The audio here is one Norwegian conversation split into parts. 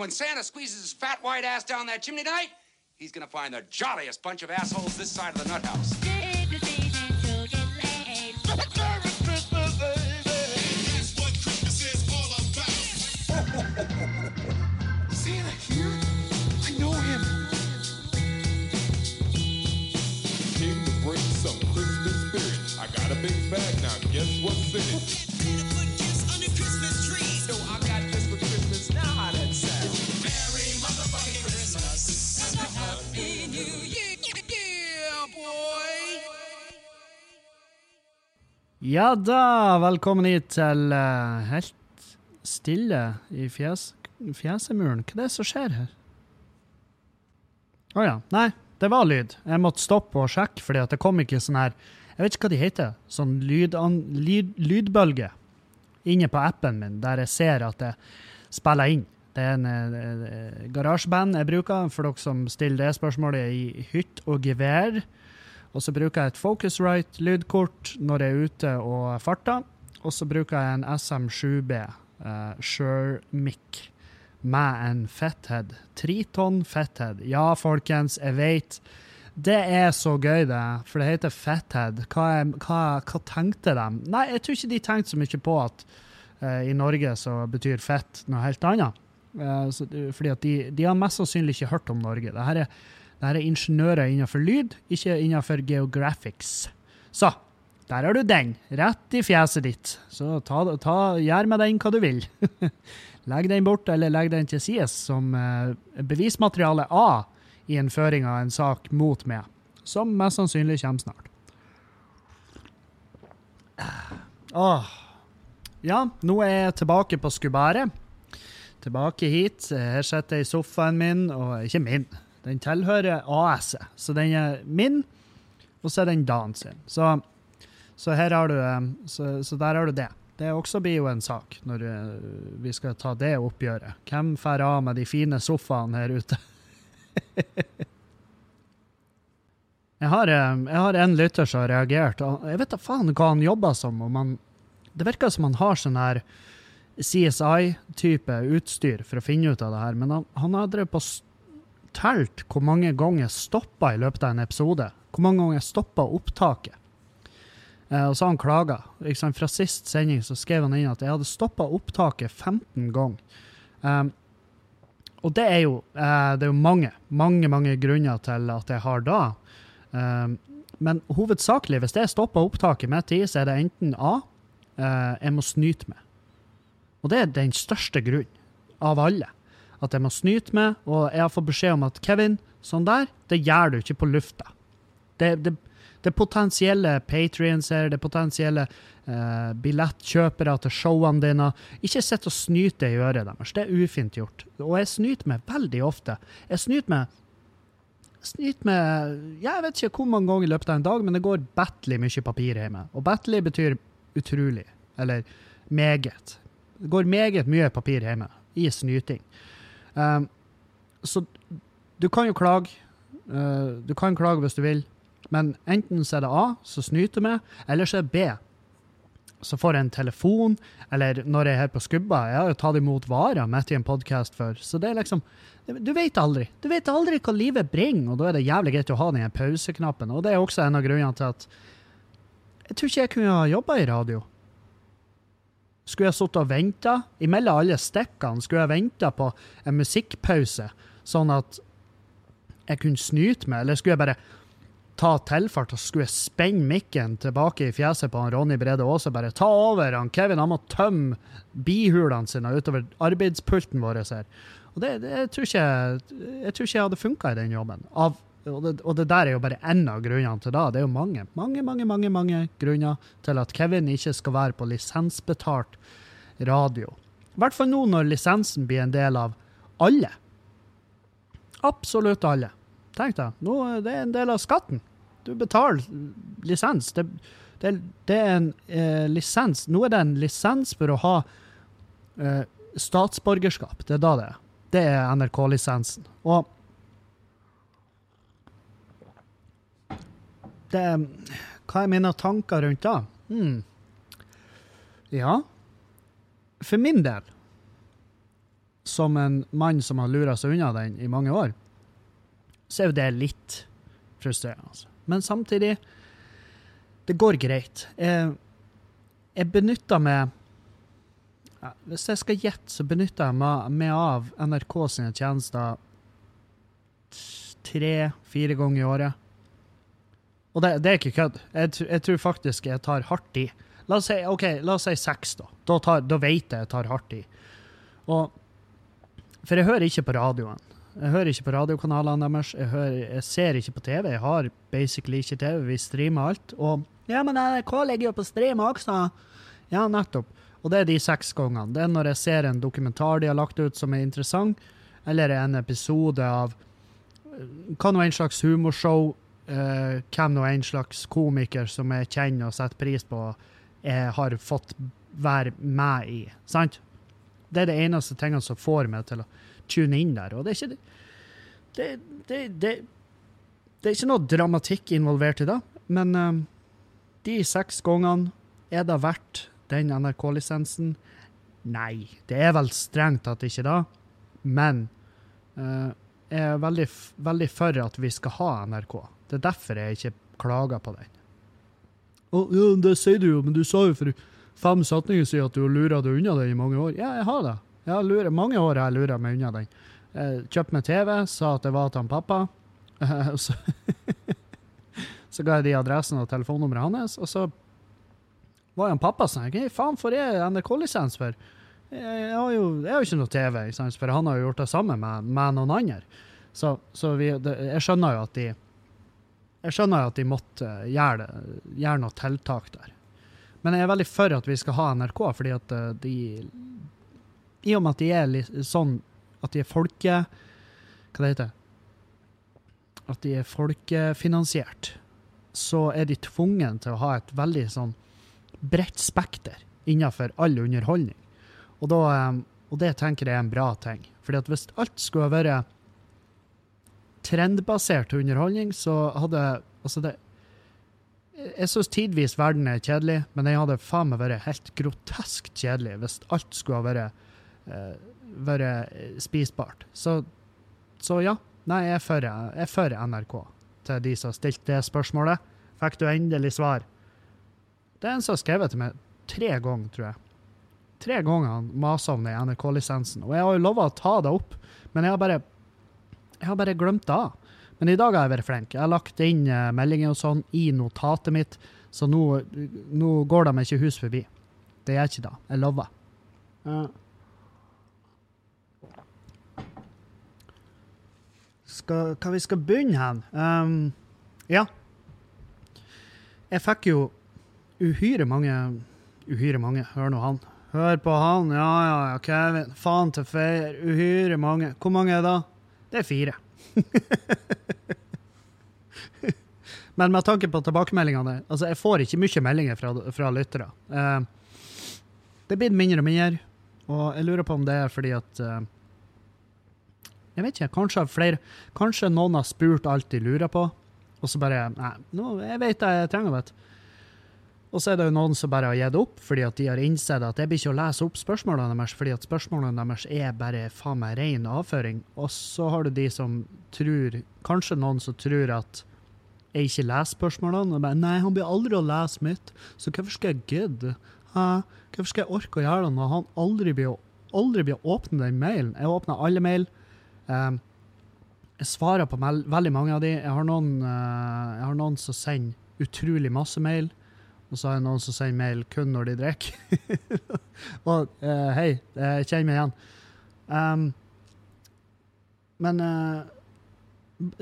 When Santa squeezes his fat white ass down that chimney tonight, he's gonna find the jolliest bunch of assholes this side of the nut house. Santa here? I know him. Came to bring some Christmas spirit. I got a big bag now. Guess what's in it? Ja da, velkommen hit til uh, Helt stille i fjes, fjesemuren. Hva er det som skjer her? Å ja. Nei, det var lyd. Jeg måtte stoppe og sjekke, fordi det kom ikke sånn her Jeg vet ikke hva de heter. Sånn lydan, lyd, lydbølge inne på appen min, der jeg ser at det spiller inn. Det er en eh, garasjeband jeg bruker, for dere som stiller det spørsmålet i hytt og gevær. Og så bruker jeg et Focusrite lydkort når jeg er ute og farter. Og så bruker jeg en SM7B uh, Shure Mic med en Fethead. Triton Fethead. Ja, folkens, jeg vet. Det er så gøy, det. For det heter Fethead. Hva, hva, hva tenkte de? Nei, jeg tror ikke de tenkte så mye på at uh, i Norge så betyr fett noe helt annet. Uh, så, fordi at de, de har mest sannsynlig ikke hørt om Norge. Dette er, det her er ingeniører innenfor lyd, ikke innenfor geographics. Så der har du den, rett i fjeset ditt. Så ta, ta, gjør med den hva du vil. legg den bort, eller legg den til sides som eh, bevismateriale A i en av en sak mot meg, som mest sannsynlig kommer snart. Åh. Ja, nå er jeg tilbake på skubæret. Tilbake hit. Her sitter jeg i sofaen min, og ikke min. Den tilhører AS-et, så den er min, og så er den Dan sin. Så, så her har du eh, så, så der har du det. Det også blir jo en sak når eh, vi skal ta det oppgjøret. Hvem får av med de fine sofaene her ute? jeg, har, eh, jeg har en lytter som har reagert. Jeg vet da faen hva han jobber som. om han, Det virker som han har sånn her CSI-type utstyr for å finne ut av det her, men han, han har drevet på telt hvor mange ganger jeg stoppa i løpet av en episode. Hvor mange ganger jeg stoppa opptaket. Eh, og så har han klaga. Liksom. Fra sist sending så skrev han inn at jeg hadde stoppa opptaket 15 ganger. Um, og det er jo eh, det er jo mange, mange mange grunner til at jeg har da. Um, men hovedsakelig, hvis jeg stopper opptaket midt i, så er det enten A, eh, jeg må snyte meg. Og det er den største grunnen av alle. At jeg må snyte meg, og jeg har fått beskjed om at Kevin, sånn der, det gjør du ikke på lufta. Det, det, det potensielle patrions her, det potensielle eh, billettkjøpere til showene dine. Ikke sitt og snyt det i øret deres. Det er ufint gjort. Og jeg snyter meg veldig ofte. Jeg snyter meg Snyter meg Jeg vet ikke hvor mange ganger i løpet av en dag, men det går battelig mye papir hjemme. Og battelig betyr utrolig. Eller meget. Det går meget mye papir hjemme i snyting. Um, så du kan jo klage. Uh, du kan klage hvis du vil, men enten så er det A, så snyter meg, eller så er det B. Så får jeg en telefon, eller når jeg er her på Skubba Jeg har jo tatt imot varer midt i en podkast før, så det er liksom Du vet aldri. Du vet aldri hva livet bringer, og da er det jævlig greit å ha den pauseknappen. Og det er også en av grunnene til at Jeg tror ikke jeg kunne ha jobba i radio. Skulle jeg sittet og venta? Imellom alle stikkene skulle jeg venta på en musikkpause, sånn at jeg kunne snyte meg, eller skulle jeg bare ta tilfart og skulle jeg spenne mikken tilbake i fjeset på han Ronny Brede Aase, bare ta over han Kevin, han må tømme bihulene sine utover arbeidspulten vår her. Og det, det jeg, tror ikke, jeg tror ikke jeg hadde funka i den jobben. Av, og, det, og det der er jo bare én av grunnene til det. Det er jo mange, mange, mange, mange, mange grunner til at Kevin ikke skal være på lisensbetalt radio. I hvert fall nå når lisensen blir en del av alle. Absolutt alle. Tenk deg, nå er det en del av skatten. Du betaler lisens. Det, det, det er en eh, lisens. Nå er det en lisens for å ha eh, statsborgerskap. Det er da det er. Det er NRK-lisensen. Og det Hva er mine tanker rundt det? Hmm. Ja. For min del som en mann som har lura seg unna den i mange år, så er jo det litt frustrerende. Altså. Men samtidig, det går greit. Jeg, jeg benytter meg Hvis jeg skal gjette, så benytter jeg meg, meg av NRK sine tjenester tre-fire ganger i året. Og det, det er ikke kødd. Jeg, jeg tror faktisk jeg tar hardt i. La oss si, ok, la oss si seks, da. Da, tar, da vet jeg jeg tar hardt i. Og, for jeg hører ikke på radioen. Jeg hører ikke på radiokanalene deres. Jeg, hører, jeg ser ikke på TV. Jeg har basically ikke TV. Vi streamer alt. Og ja, men NRK ligger jo på stream også. Ja, nettopp. Og det er de seks gangene. Det er når jeg ser en dokumentar de har lagt ut som er interessant, eller en episode av hva nå en slags humorshow, eh, hvem nå en slags komiker som jeg kjenner og setter pris på, jeg har fått være med i. Sant? Det er det eneste tingene som får meg til å tune inn der. Og det er ikke det, det, det, det er ikke noe dramatikk involvert i det, men uh, de seks gangene er det verdt den NRK-lisensen? Nei, det er vel strengt tatt ikke det, men uh, jeg er veldig, veldig for at vi skal ha NRK. Det er derfor jeg ikke klager på den. Oh, ja, det sier du jo, men du sa jo for fem setninger siden at du har lura deg unna den i mange år. Ja, jeg har det. Jeg har lurer, mange år har jeg lura meg unna den. Kjøpte meg TV, sa at det var til han pappa. så, så ga jeg de adressen og telefonnummeret hans, og så var han pappa sånn Hva faen får jeg NRK-lisens for? Jeg, har jo, jeg har jo ikke noe TV, for han har jo gjort det samme med, med noen andre. Så, så vi, det, jeg skjønner jo at de jeg skjønner at de måtte gjøre, det, gjøre noe tiltak der. Men jeg er veldig for at vi skal ha NRK, fordi at eh, de I og med at de er litt sånn At de er folke... Hva det heter At de er folkefinansiert, så er de tvungen til å ha et veldig sånn bredt spekter innenfor all underholdning. Og, da, eh, og det tenker jeg er en bra ting. Fordi at hvis alt skulle vært trendbasert underholdning, så hadde Altså, det Jeg syns tidvis verden er kjedelig, men den hadde faen meg vært helt grotesk kjedelig hvis alt skulle ha vært, uh, vært eh, spisbart. Så, så ja. Nei, jeg er for, NRK, til de som har stilt det spørsmålet. Fikk du endelig svar? Det er en som har skrevet til meg tre ganger, tror jeg. Tre ganger han masa om den NRK-lisensen. Og jeg har jo lova å ta det opp, men jeg har bare jeg har bare glemt det. Men i dag har jeg vært flink. Jeg har lagt inn eh, meldinger og sånn i notatet mitt, så nå, nå går de ikke hus forbi. Det gjør ikke det. Jeg lover. Skal, hva vi skal begynne hen? Um, ja. Jeg fikk jo uhyre mange Uhyre mange, hør nå han. Hør på han, ja, ja, Kevin. Faen til feir. Uhyre mange. Hvor mange er det? Det er fire. Men med tanke på tilbakemeldingene altså Jeg får ikke mye meldinger fra, fra lyttere. Uh, det blir mindre og mindre, og jeg lurer på om det er fordi at uh, Jeg vet ikke, kanskje, flere, kanskje noen har spurt alt de lurer på, og så bare Nei, nå, jeg vet det jeg trenger vite. Og så er det jo noen som bare har gitt opp, fordi at de har innsett at jeg blir ikke å lese opp spørsmålene deres, fordi at spørsmålene deres er bare faen meg ren avføring. Og så har du de som tror, kanskje noen som tror at jeg ikke leser spørsmålene. Og bare, Nei, han blir aldri å lese mitt, så hvorfor skal jeg gidde? Hvorfor skal jeg orke å gjøre det når han aldri blir, aldri blir å åpne den mailen? Jeg åpner alle mail. Um, jeg svarer på veldig mange av de. Jeg har noen, uh, jeg har noen som sender utrolig masse mail. Og så har jeg noen som sender mail kun når de drikker. og uh, hei, jeg kjenner meg igjen. Um, men uh,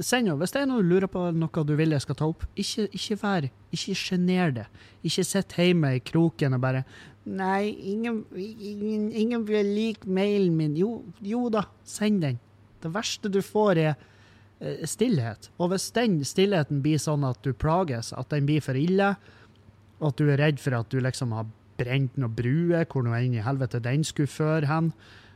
send jo, hvis det er noe du lurer på, noe du vil jeg skal ta opp, ikke, ikke vær, ikke sjener det. Ikke sitt hjemme i kroken og bare Nei, ingen, ingen, ingen vil like mailen min. Jo, jo da, send den. Det verste du får, er eh, stillhet. Og hvis den stillheten blir sånn at du plages, at den blir for ille, og at du er redd for at du liksom har brent noen bruer, hvor nå inn i helvete den skulle føre hen.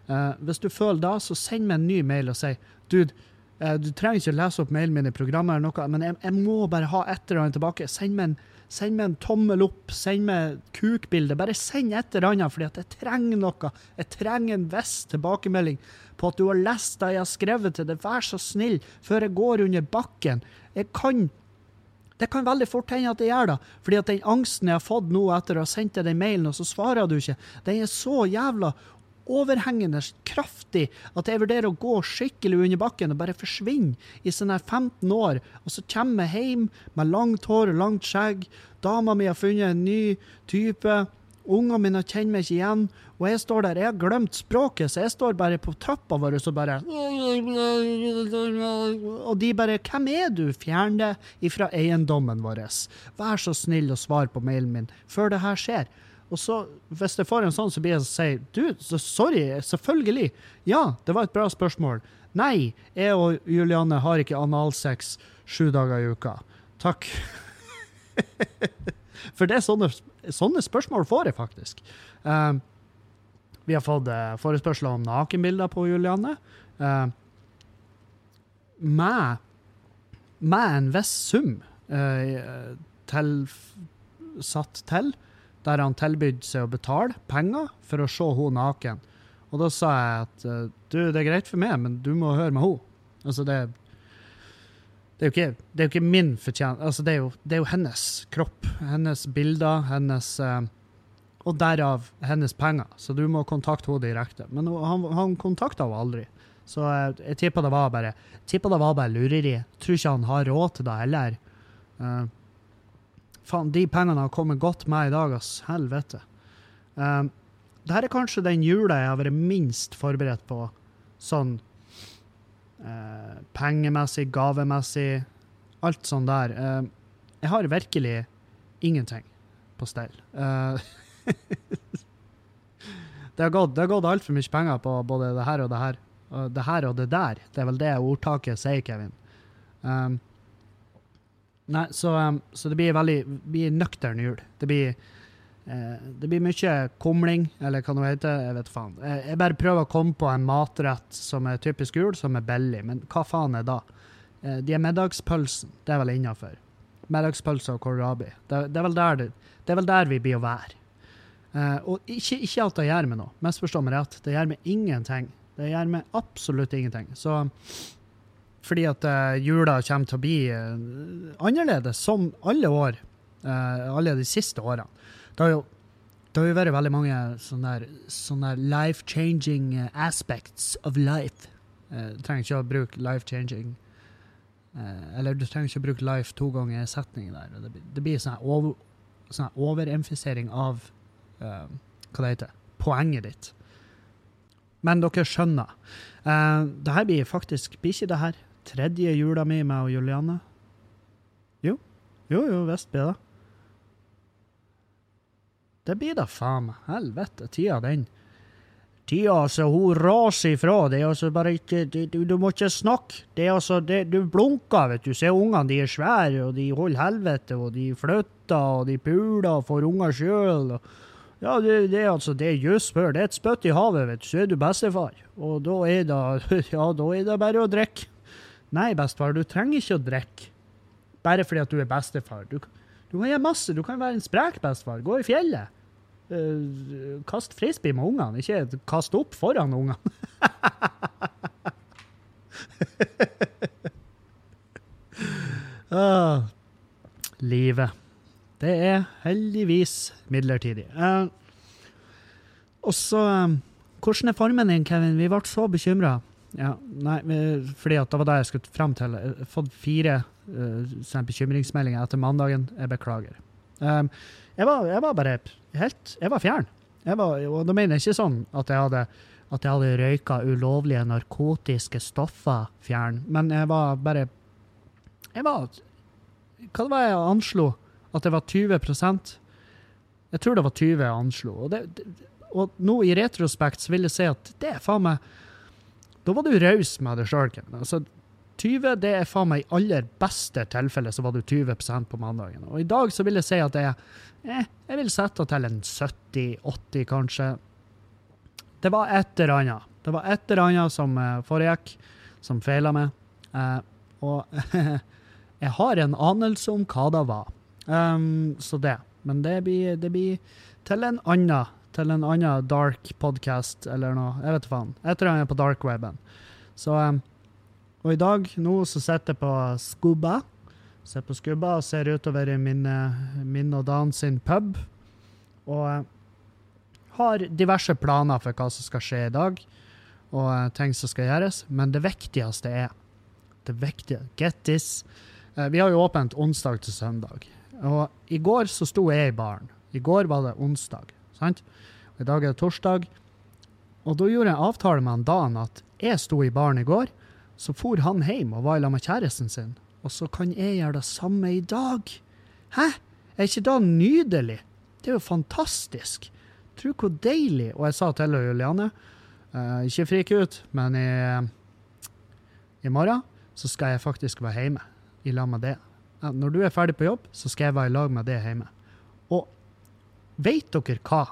Uh, hvis du føler da, så send meg en ny mail og si dude, uh, du trenger ikke lese opp mailen min i programmet, eller noe, men jeg, jeg må bare ha et eller annet tilbake. Send meg en, Send meg en tommel opp, send meg kukbilde. Bare send et eller annet, at jeg trenger noe. Jeg trenger en viss tilbakemelding på at du har lest det jeg har skrevet til deg. Vær så snill, før jeg går under bakken. Jeg kan det kan veldig fort hende at jeg gjør det, fordi at den angsten jeg har fått nå etter å ha sendt deg den mailen, og så svarer du ikke, den er så jævla overhengende kraftig at jeg vurderer å gå skikkelig under bakken og bare forsvinne i sånn her 15 år. Og så kommer jeg hjem med langt hår og langt skjegg. Dama mi har funnet en ny type. Ungene mine kjenner meg ikke igjen. Og jeg står der, jeg har glemt språket, så jeg står bare på trappa vår og bare Og de bare 'Hvem er du?' Fjern det ifra eiendommen vår. Vær så snill å svare på mailen min før det her skjer. Og så, hvis jeg får en sånn, så blir jeg og sier du, sorry, selvfølgelig. Ja, det var et bra spørsmål. Nei, jeg og Julianne har ikke analsex sju dager i uka. Takk. For det er sånne, sånne spørsmål får jeg faktisk. Uh, vi har fått uh, forespørsler om nakenbilder på Julianne. Uh, med, med en viss sum til, satt til, der han tilbød seg å betale penger for å se henne naken. Og da sa jeg at du, det er greit for meg, men du må høre med henne. Altså, det, det, er jo ikke, det er jo ikke min fortjeneste. Altså, det, det er jo hennes kropp, hennes bilder, hennes eh, Og derav hennes penger. Så du må kontakte henne direkte. Men han, han kontakta henne aldri. Så jeg, jeg tipper det var bare tipper det var bare lureri. Tror ikke han har råd til det heller. Eh, faen, de pengene har kommet godt med i dag, ass. Helvete. Uh, Dette er kanskje den jula jeg har vært minst forberedt på, sånn eh, pengemessig, gavemessig, alt sånn der. Eh, jeg har virkelig ingenting på stell. Eh, det har gått, det har gått altfor mye penger på både det her og det her. Og det her og det der. Det er vel det ordtaket sier, Kevin. Um, nei, så, um, så det blir veldig blir nøktern jul. Det blir, det blir mye kumling, eller hva det heter. Jeg vet faen. Jeg, jeg bare prøver å komme på en matrett som er typisk jul, som er billig. Men hva faen er da? Eh, de er middagspølsen. Det er vel innafor. Middagspølse og kålrabi. Det, det, det, det er vel der vi blir å være. Eh, og ikke, ikke alt det gjør meg noe, misforstå meg rett. Det gjør meg ingenting. Det gjør meg absolutt ingenting. Så fordi at eh, jula kommer til å bli eh, annerledes, som alle år. eh, alle de siste årene. Det har jo det har jo vært veldig mange sånne, sånne life-changing eh, aspects of life. Eh, du trenger ikke å bruke life-changing eh, Eller du trenger ikke å bruke life to ganger i setningen der. Det, blir- sånn over, sånn overemfisering av uh, hva det heter, poenget ditt. Men dere skjønner. Uh, det her blir faktisk Blir ikke det her tredje jula mi med og Juliane? Jo. Jo, jo, visst blir det. Det blir da faen meg. Helvete, tida den. Tida, altså, hun raser ifra. Det er altså bare ikke Du, du, må ikke snakke. Det er altså det, Du blunker, vet du. Se ungene, de er svære, og de holder helvete, og de flytter, og de puler og får unger sjøl. Ja, det, det er altså det er jøss før. Det er et spytt i havet, vet du. Så er du bestefar. Og da er det Ja, da er det bare å drikke. Nei, bestefar, du trenger ikke å drikke. Bare fordi at du er bestefar. Du, du kan gjøre masse. Du kan være en sprek bestefar. Gå i fjellet. Uh, kast frisbee med ungene, ikke kast opp foran ungene. uh, livet. Det er heldigvis midlertidig. Uh, og så um, Hvordan er formen din, Kevin? Vi ble så bekymra. Ja, nei, fordi at det var det jeg skulle frem til. Jeg har fått fire eh, sånne bekymringsmeldinger etter mandagen. Jeg beklager. Um, jeg, var, jeg var bare helt Jeg var fjern. Jeg var, og da mener jeg ikke sånn at jeg hadde at jeg hadde røyka ulovlige narkotiske stoffer fjern, men jeg var bare Jeg var Hva var det jeg anslo? At det var 20% Jeg tror det var 20 jeg anslo. Og, det, og nå i retrospekt så vil jeg si at det er faen meg Da var du raus med deg sjøl, Ken. Altså, 20 det er faen meg i aller beste tilfelle så var du 20% på mandagen. Og i dag så vil jeg si at er eh, Jeg vil sette til en 70-80, kanskje. Det var et eller annet. Det var et eller annet som eh, foregikk, som feila meg. Eh, og jeg har en anelse om hva det var. Um, så det. Men det blir, det blir til en annen til en annen dark podcast eller noe. Jeg vet faen. Jeg tror han er på darkweben. Så um, Og i dag, nå, så sitter jeg på Skubba. Sitter på Skubba og ser utover i min, eh, min og Dan sin pub. Og eh, har diverse planer for hva som skal skje i dag, og eh, ting som skal gjøres. Men det viktigste er Det viktige Get this. Vi har jo åpent onsdag til søndag. Og i går så sto jeg i baren. I går var det onsdag, sant? I dag er det torsdag. Og da gjorde jeg avtale med han Dan at jeg sto i baren i går, så for han hjem og var lag med kjæresten sin. Og så kan jeg gjøre det samme i dag. Hæ? Er ikke det nydelig? Det er jo fantastisk. Tro hvor deilig. Og jeg sa til Juliane, uh, ikke frik ut, men i, i morgen så skal jeg faktisk være hjemme i lag med det. Når du er ferdig på jobb, så skal jeg være i lag med det hjemme. Og vet dere hva?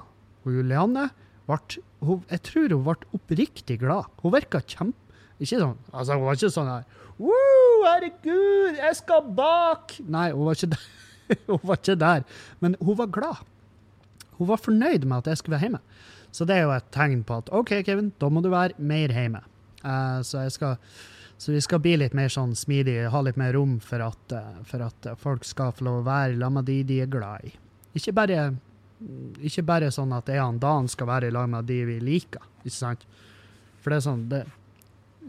Og Juliane ble, jeg tror hun ble oppriktig glad. Hun virka kjempe... Ikke sånn, altså Hun var ikke sånn her Woo, herregud, jeg skal bak! Nei, hun var ikke der. hun var ikke der. Men hun var glad. Hun var fornøyd med at jeg skulle være hjemme. Så det er jo et tegn på at OK, Kevin, da må du være mer hjemme. Uh, så, skal, så vi skal bli litt mer sånn smidige, ha litt mer rom for at, uh, for at folk skal få lov å være sammen med de de er glad i. Ikke bare, ikke bare sånn at jeg og Dan skal være i lag med de vi liker, ikke sant? For det er sånn det,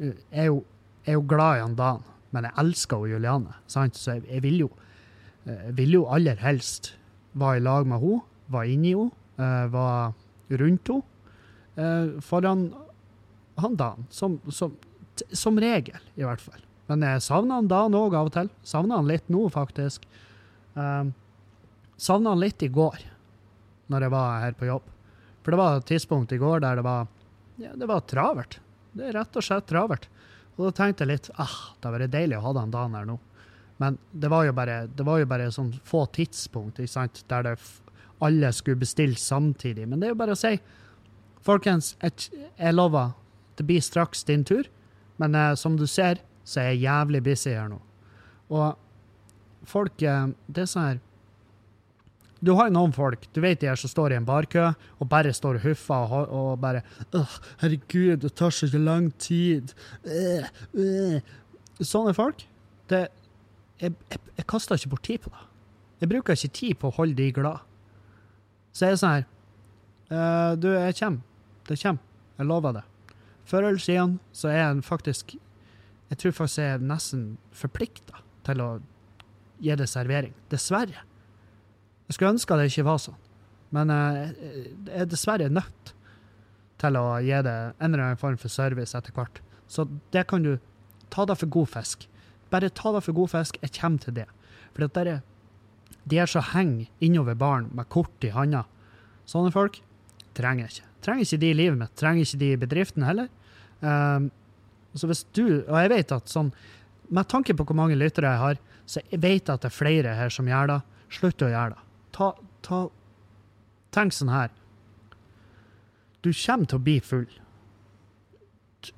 er jo, er jo glad i han Dan, men jeg elsker jo Juliane, sant? Så jeg, jeg vil jo jeg vil jo aller helst være i lag med henne, være inni henne, eh, være rundt henne, eh, foran han Dan, som, som, som regel, i hvert fall. Men jeg savner han Dan òg av og til. Savner han litt nå, faktisk. Savner han litt i går, når jeg var her på jobb. For det var et tidspunkt i går der det var, ja, det var travert. Det er rett og slett travelt. Og da tenkte jeg litt ah, det hadde vært deilig å ha den dagen her nå. Men det var jo bare, det var jo bare sånn få tidspunkt ikke sant? der det alle skulle bestille samtidig. Men det er jo bare å si Folkens, jeg, jeg lover, det blir straks din tur. Men eh, som du ser, så er jeg jævlig busy her nå. Og folk eh, Det er sånn her Du har noen folk, du vet de her som står i en barkø og bare står og huffer og, og bare Åh, herregud, det tar så lang tid. Øh, øh. Sånne folk, det jeg, jeg, jeg kaster ikke bort tid på det. Jeg bruker ikke tid på å holde de glad. Så jeg er sånn her øh, Du, jeg kommer. Det kommer. Jeg lover det. Før eller siden så er jeg faktisk Jeg tror faktisk jeg er nesten forplikta til å gi det servering. Dessverre. Jeg skulle ønske det ikke var sånn, men eh, jeg er dessverre nødt til å gi det en eller annen form for service etter hvert. Så det kan du ta det for god fisk. Bare ta det for god fisk. Jeg kommer til det. For det der er de er som henger innover baren med kort i handa. Sånne folk trenger jeg ikke. Trenger ikke de i livet mitt. Trenger ikke de i bedriften heller. Um, så hvis du, og jeg vet at sånn, med tanke på hvor mange lyttere jeg har, så jeg vet at det er flere her som gjør det. Slutt å gjøre det. Ta, ta, tenk sånn her. Du kommer til å bli full.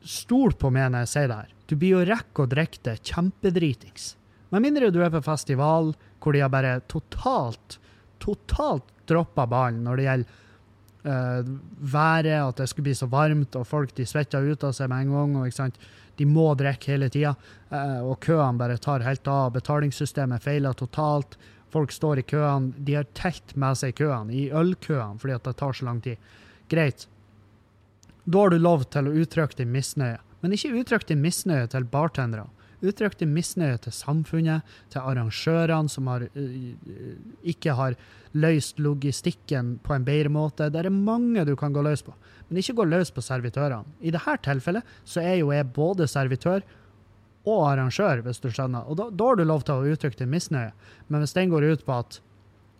Stol på meg når jeg sier det her. Du blir jo rekke å drikke det kjempedritings. Med mindre du er på festival hvor de har bare totalt, totalt droppa ballen når det gjelder uh, været, at det skulle bli så varmt, og folk de svetter ut av seg med en gang. og ikke sant? De må drikke hele tida, og køene bare tar helt av. Betalingssystemet feiler totalt. Folk står i køene. De har telt med seg i køene, i ølkøene, fordi at det tar så lang tid. Greit. Da har du lov til å uttrykke din misnøye, men ikke uttrykke din misnøye til bartendere. Uttrykk din misnøye til samfunnet, til arrangørene som har, ikke har løst logistikken på en bedre måte. Det er mange du kan gå løs på, men ikke gå løs på servitørene. I dette tilfellet så er jo jeg både servitør og arrangør, hvis du skjønner. Og da, da har du lov til å uttrykke din misnøye. Men hvis den går ut på at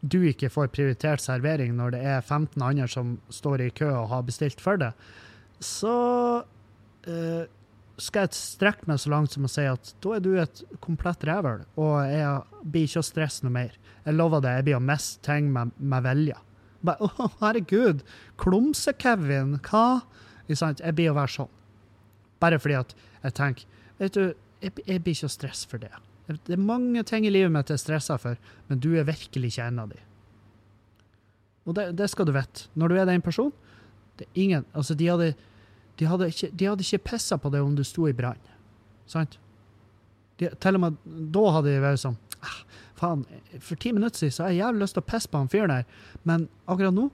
du ikke får prioritert servering når det er 15 andre som står i kø og har bestilt for det, så uh, skal jeg strekke meg så langt som å si at da er du et komplett rævøl, og jeg blir ikke å stresse noe mer. Jeg lover deg, jeg blir å miste ting med, med vilje. Bare, Å, herregud, Klumse-Kevin, hva? Jeg blir å være sånn. Bare fordi at jeg tenker Vet du, jeg, jeg blir ikke stress for det. Det er mange ting i livet mitt jeg er stressa for, men du er virkelig ikke en av de. Og det, det skal du vite. Når du er den personen det er ingen, altså de hadde, de hadde ikke, de hadde ikke pissa på det om du sto i brann. Sant? De, til og med da hadde de vært sånn ah, Faen, for ti minutter siden så har jeg jævlig lyst til å pisse på han fyren der, men akkurat nå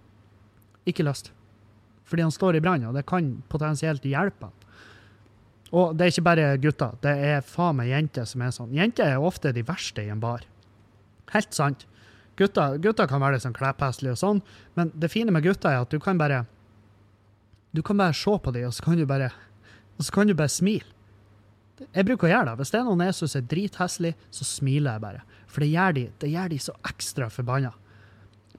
ikke lyst. Fordi han står i brann, og det kan potensielt hjelpe han. Og det er ikke bare gutter, det er faen meg jenter som er sånn. Jenter er ofte de verste i en bar. Helt sant. Gutter, gutter kan være litt sånn klepphestlige og sånn, men det fine med gutter er at du kan bare Du kan bare se på dem, og så kan du bare og så kan du bare smile. Jeg bruker å gjøre det. Hvis det er noen jeg syns er dritheslig, så smiler jeg bare. For det gjør de, det gjør de så ekstra forbanna.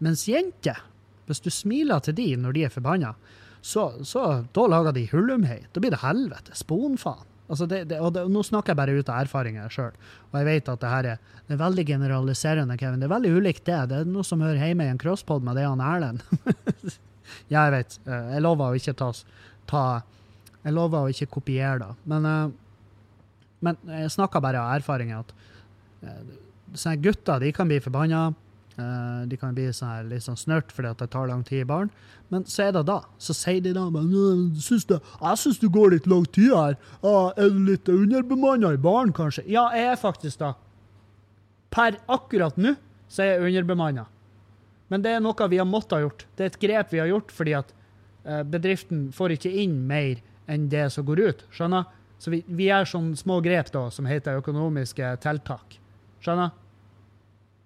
Mens jenter, hvis du smiler til de når de er forbanna, så, så da lager de hullumhei. Da blir det helvete. Sponfaen. Altså det, det, og det, nå snakker jeg bare ut av erfaringer sjøl, og jeg vet at det her er, det er veldig generaliserende, Kevin. Det er veldig ulikt det. Det er noe som hører hjemme i en crosspod med det han Erlend. ja, jeg vet. Eh, Jeg lover å ikke ta, ta Jeg lover å ikke kopiere det. Men, eh, men jeg snakker bare av erfaringer. at eh, sånne gutter de kan bli forbanna. Eh, de kan bli sånn litt sånn snørt fordi at det tar lang tid i baren. Men så er det da. Så sier de da men, «Øh, syns du, Jeg syns du går litt lang tid her. Er du litt underbemanna i baren, kanskje? Ja, jeg er faktisk da. Per akkurat nå så er jeg underbemanna. Men det er noe vi har måttet ha gjort. Det er et grep vi har gjort fordi at eh, bedriften får ikke inn mer enn det som går ut. Skjønner? Så vi, vi gjør sånne små grep da, som heter økonomiske tiltak. Skjønner?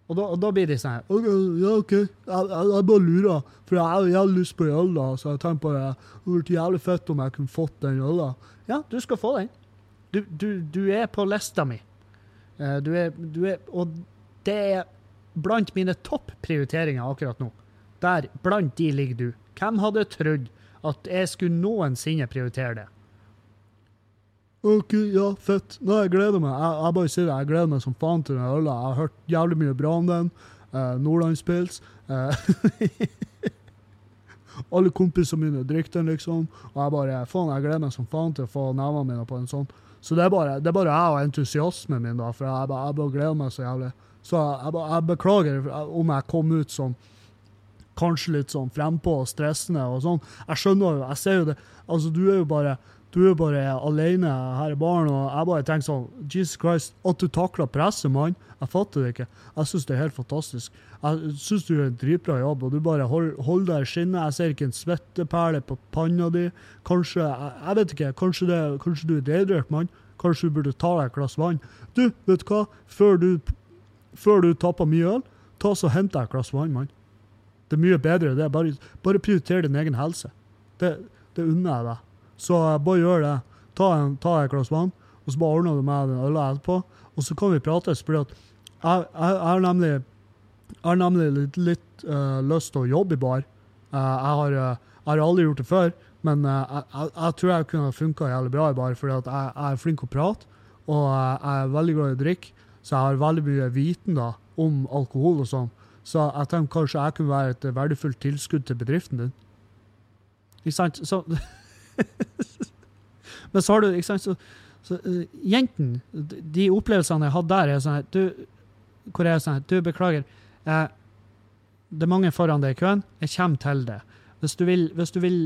Og da, og da blir de sånn «Ok, Ja, OK, jeg, jeg, jeg bare lurer. For jeg har jævlig lyst på en øl. Så jeg tenker på det. Det hadde vært jævlig fett om jeg kunne fått den øla. Ja, du skal få den. Du, du, du er på lista mi. Eh, Du er, du er Og det er blant mine topp prioriteringer akkurat nå. Der, blant de ligger du. Hvem hadde trodd at jeg skulle noensinne prioritere det? OK, ja, fett. Nei, jeg gleder meg. Jeg, jeg bare sier det, jeg gleder meg som faen til den øla. Jeg har hørt jævlig mye bra om den. Eh, Nordlandspils. Eh, alle kompisene mine drikker den, liksom. Og jeg bare faen, jeg gleder meg som faen til å få nevene mine på en sånn. Så det er bare, det er bare jeg og entusiasmen min, da. For jeg, bare- jeg bare gleder meg så jævlig. Så jeg, jeg beklager om jeg kom ut sånn kanskje litt sånn frempå og stressende og sånn. Jeg skjønner jo, jeg ser jo det. Altså, du er jo bare du er bare alene her i baren, og jeg bare tenker sånn Jesus Christ, at du takler presset, mann. Jeg fatter det ikke. Jeg syns det er helt fantastisk. Jeg syns du gjør en dritbra jobb, og du bare holder hold deg i skinnet. Jeg ser ikke en svetteperle på panna di. Kanskje jeg, jeg vet ikke, kanskje, det, kanskje du er dehydrert, mann. Kanskje du burde ta deg et glass vann. Du, vet du hva? Før du, før du tapper mye øl, ta så hent deg et glass vann, mann. Det er mye bedre det. Bare, bare prioriter din egen helse. Det, det unner jeg deg. Så bare gjør det. Ta, en, ta et glass vann, og så bare ordner du med den øla etterpå. Og så kan vi prates, fordi jeg, har nemlig, litt, litt uh, lyst til å jobbe i bar. Uh, jeg, har, uh, jeg har aldri gjort det før, men jeg, jeg, tror jeg kunne funka jævlig bra i bar, fordi jeg, jeg er flink til å prate, og jeg er veldig glad i å drikke, så jeg har veldig mye viten da, om alkohol og sånn. Så jeg tenkte kanskje jeg kunne være et verdifullt tilskudd til bedriften din. Ikke sant? Så, men så har du ikke sant, så, så uh, Jentene, de- opplevelsene jeg hadde der, er sånn du, Hvor jeg sånn Du, beklager. eh, det er mange foran deg i køen. Jeg kommer til det. Hvis du, vil, hvis du vil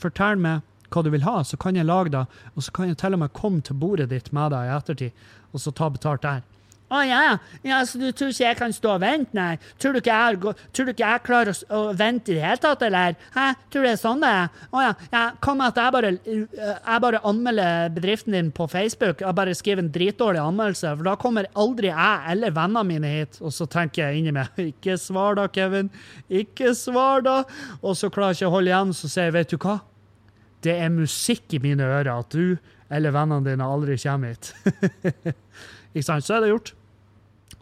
fortelle meg hva du vil ha, så kan jeg lage det, og så kan jeg til og med komme til bordet ditt med deg i ettertid, og så ta betalt der. Å ja, ja, så du tror ikke jeg kan stå og vente, nei? Tror du ikke jeg, tror du ikke jeg klarer å, å vente i det hele tatt, eller? Hæ, tror du det er sånn det er? Å ja, ja, kom at jeg bare, uh, jeg bare anmelder bedriften din på Facebook, jeg bare skriver en dritdårlig anmeldelse, for da kommer aldri jeg eller vennene mine hit, og så tenker jeg inni meg, ikke svar da, Kevin, ikke svar da, og så klarer jeg ikke å holde igjen, så sier jeg, vet du hva? Det er musikk i mine ører at du eller vennene dine aldri kommer hit. Ikke sant? Så er det gjort.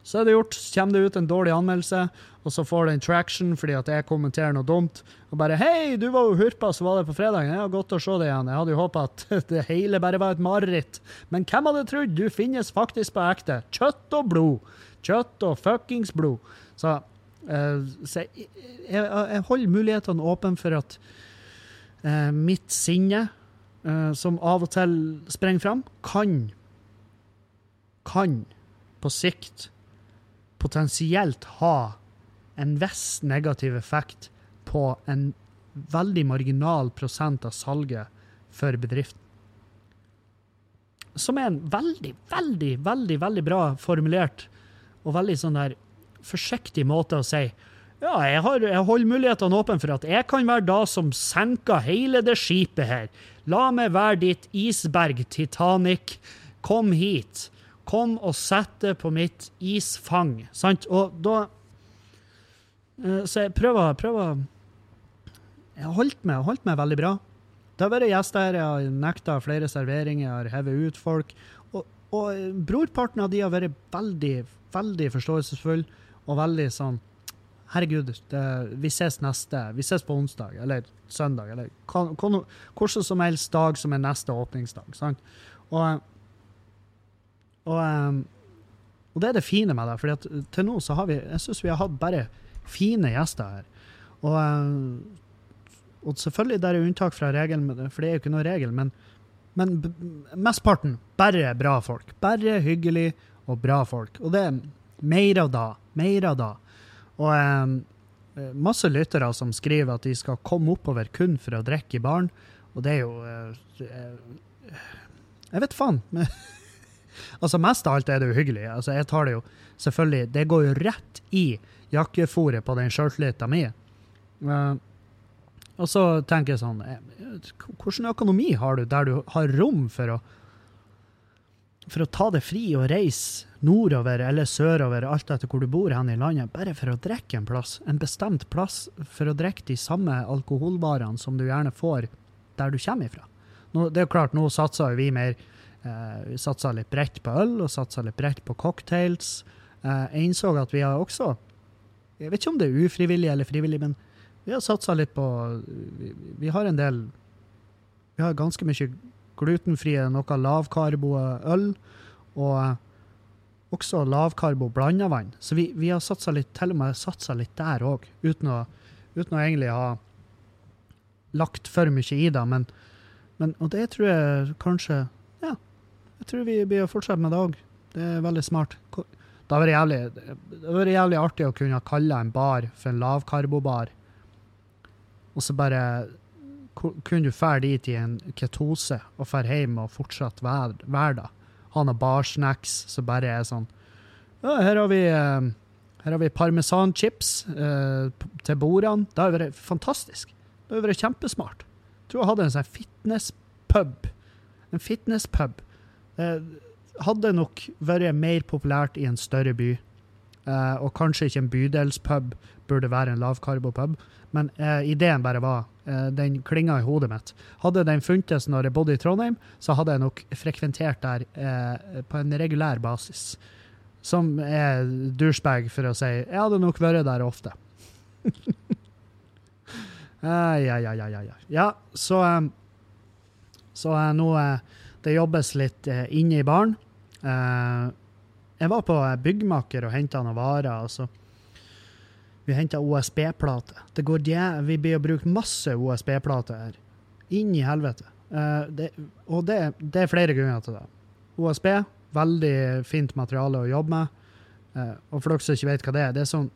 Så er det gjort. Så kommer det ut en dårlig anmeldelse, og så får det en traction fordi at jeg kommenterer noe dumt. Og bare 'Hei, du var jo hurpa, så var det på fredag. Ja, godt å se deg igjen. Jeg hadde jo håpa at det hele bare var et mareritt. Men hvem hadde trodd? Du finnes faktisk på ekte. Kjøtt og blod. Kjøtt og fuckings blod. Så, uh, så jeg, jeg, jeg holder mulighetene åpne for at uh, mitt sinne, uh, som av og til sprenger fram, kan kan på sikt potensielt ha en viss negativ effekt på en veldig marginal prosent av salget for bedriften. Som er en veldig, veldig, veldig, veldig bra formulert og veldig sånn der forsiktig måte å si ja, jeg, har, jeg holder mulighetene åpne for at jeg kan være da som senker hele det skipet her. La meg være ditt isberg, Titanic. Kom hit. Kom og sett det på mitt isfang. Sant? Og da eh, Så jeg prøver, prøver Jeg har holdt meg, holdt meg veldig bra. Det har vært gjester jeg har nekta flere serveringer, jeg har hevet ut folk. Og, og brorparten av de har vært veldig, veldig forståelsesfull og veldig sånn Herregud, det, vi ses neste Vi ses på onsdag eller søndag eller hvordan som helst dag som er neste åpningsdag. Sant? Og, og, um, og det er det fine med det, for til nå så har vi Jeg syns vi har hatt bare fine gjester her. Og, um, og selvfølgelig det er unntak fra regelen, for det er jo ikke noe regel, men, men mesteparten bare bra folk. Bare hyggelig og bra folk. Og det er mer av da. Mer av da. Og um, masse lyttere som skriver at de skal komme oppover kun for å drikke i baren, og det er jo uh, Jeg vet faen. Altså, mest av alt er det uhyggelig. Altså, jeg tar det jo selvfølgelig Det går jo rett i jakkefòret på den skjørtlita mi. Uh, og så tenker jeg sånn Hvilken Hvordan økonomi har du der du har rom for å for å ta det fri og reise nordover eller sørover, alt etter hvor du bor hen i landet, bare for å drikke en plass, en bestemt plass, for å drikke de samme alkoholvarene som du gjerne får der du kommer ifra. Nå, det er klart, nå satser vi mer eh, Vi satsa litt bredt på øl, og satsa litt bredt på cocktails. Eh, jeg innså at vi har også Jeg vet ikke om det er ufrivillig eller frivillig, men vi har satsa litt på vi, har en del Vi har ganske mye glutenfrie, noe lavkarbo øl, og eh, også lavkarbo blanda vann. Så vi, vi har satsa litt, til og med satsa litt der òg, uten, uten å egentlig ha lagt for mye i det. Men, men, og det tror jeg kanskje jeg tror vi blir å fortsette med det òg. Det er veldig smart. Det hadde vært jævlig, jævlig artig å kunne kalle en bar for en lavkarbobar, og så bare kunne du fære dit i en ketose og fære hjem og fortsette hverdag. Ha noen barsnacks som bare er sånn Ja, her har vi, eh, her har vi parmesanchips eh, til bordene. Det har vært fantastisk. Det har vært kjempesmart. Jeg tror jeg hadde en sånn fitnesspub. En fitnesspub. Eh, hadde nok vært mer populært i en større by. Eh, og kanskje ikke en bydelspub burde være en lavkarbopub, men eh, ideen bare var Den klinga i hodet mitt. Hadde den funtes når jeg bodde i Trondheim, så hadde jeg nok frekventert der på en regulær basis. Som er douchebag for å si Jeg hadde nok vært der ofte. ja, ja, ja, ja. Ja, så Så nå Det jobbes litt eh, inne i baren. Eh, jeg var på eh, byggmaker og henta noen varer. Altså. Vi henta OSB-plate. Det går jæ- Vi blir å bruke masse OSB-plate her. Inn i helvete. Eh, det, og det, det er flere grunner til det. OSB, veldig fint materiale å jobbe med. Eh, og for dere som ikke vet hva det er, det er sånn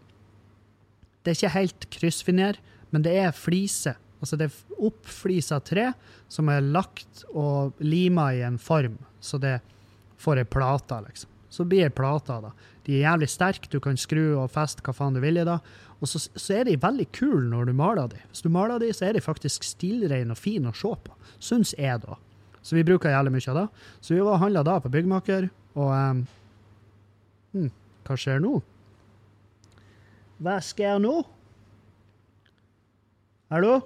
Det er ikke helt kryssfiner, men det er flise. Altså det er oppflisa tre som er lagt og lima i en form, så det får ei plate, liksom. Så blir ei plate det. De er jævlig sterke, du kan skru og feste hva faen du vil i det. Og så, så er de veldig kule når du maler de. Hvis du maler de, så er de faktisk stilreine og fine å se på. Syns jeg, da. Så vi bruker jævlig mye av det. Så vi var og handla da på byggmaker, og um, hm, Hva skjer nå? Hva skjer nå? Hallo?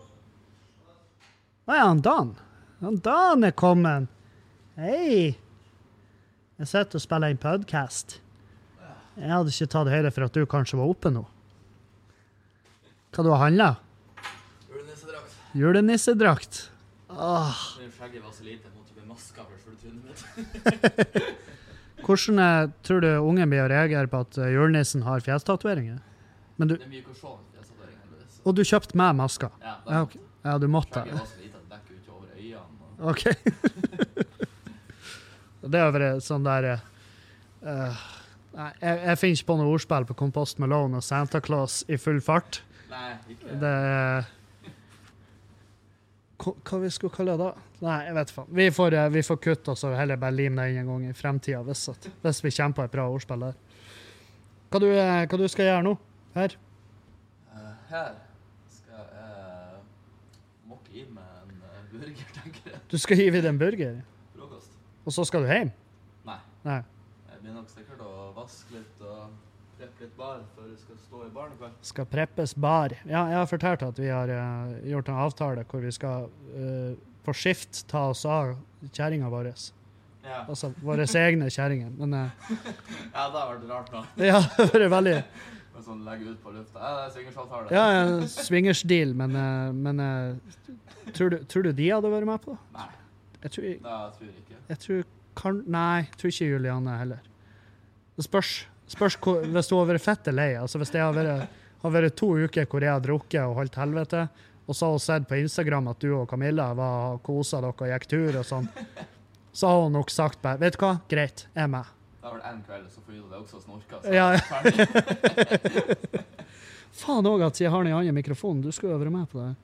Å ja, han Dan. Han Dan er kommet. Hei. Jeg sitter og spiller en podkast. Jeg hadde ikke tatt høyde for at du kanskje var oppe nå. Hva du har handla? Julenissedrakt. Julenissedrakt. Det skjegget var så lite, jeg måtte bli maska for fulle trynet mitt. Hvordan eh, tror du ungen blir å reagere på at eh, julenissen har fjestatoveringer? Du, Det er mye å se med fjesatvering, og du kjøpte meg maska? Ja, Ja, okay. ja du måtte. Skjegget var så lite at det dekker ut over øynene. Og... OK. det er vel sånn der uh, Nei, jeg, jeg finner ikke på noe ordspill på Compost Malone og Santa Claus i full fart. Nei, ikke Det er Hva vi skulle kalle det da? Nei, jeg vet faen. Vi får, eh, vi får kutte og heller bare lime det inn en gang i fremtida, hvis, hvis vi kommer på et bra ordspill der. Hva du, hva du skal gjøre nå? Her? Eh, Her skal jeg mokke i meg en burger. Du skal hive i deg en burger, Frokost. og så skal du hjem? Nei. Nei. Jeg blir nok sikkert å vaske litt og preppe litt bar før vi skal stå i baren i kveld. Skal preppes bar. Ja, jeg har fortalt at vi har uh, gjort en avtale hvor vi skal uh, på skift ta oss av kjerringa vår. Ja. Altså våre egne kjerringer. Men uh, ja, det har vært rart da. ja, det har vært veldig Men sånn legge ut på lufta. Ja, det er swingersavtale. Ja, en swingersdeal, men, eh, men eh, tror, du, tror du de hadde vært med på det? Nei, Jeg tror, det tror jeg ikke. jeg tror kan, Nei, jeg tror ikke Juliane heller. Det spørs. spørs hvor, hvis du har vært fette lei. Altså hvis det har vært, har vært to uker hvor jeg har drukket og holdt helvete, og så har hun sett på Instagram at du og Camilla var kosa dere og gikk tur og sånn, så har hun nok sagt bare Vet du hva, greit, jeg er med. Det har vært én kveld, så får Ida det også snorka. Så Ja. Faen òg at jeg har den andre mikrofonen. Du skulle jo vært med på det.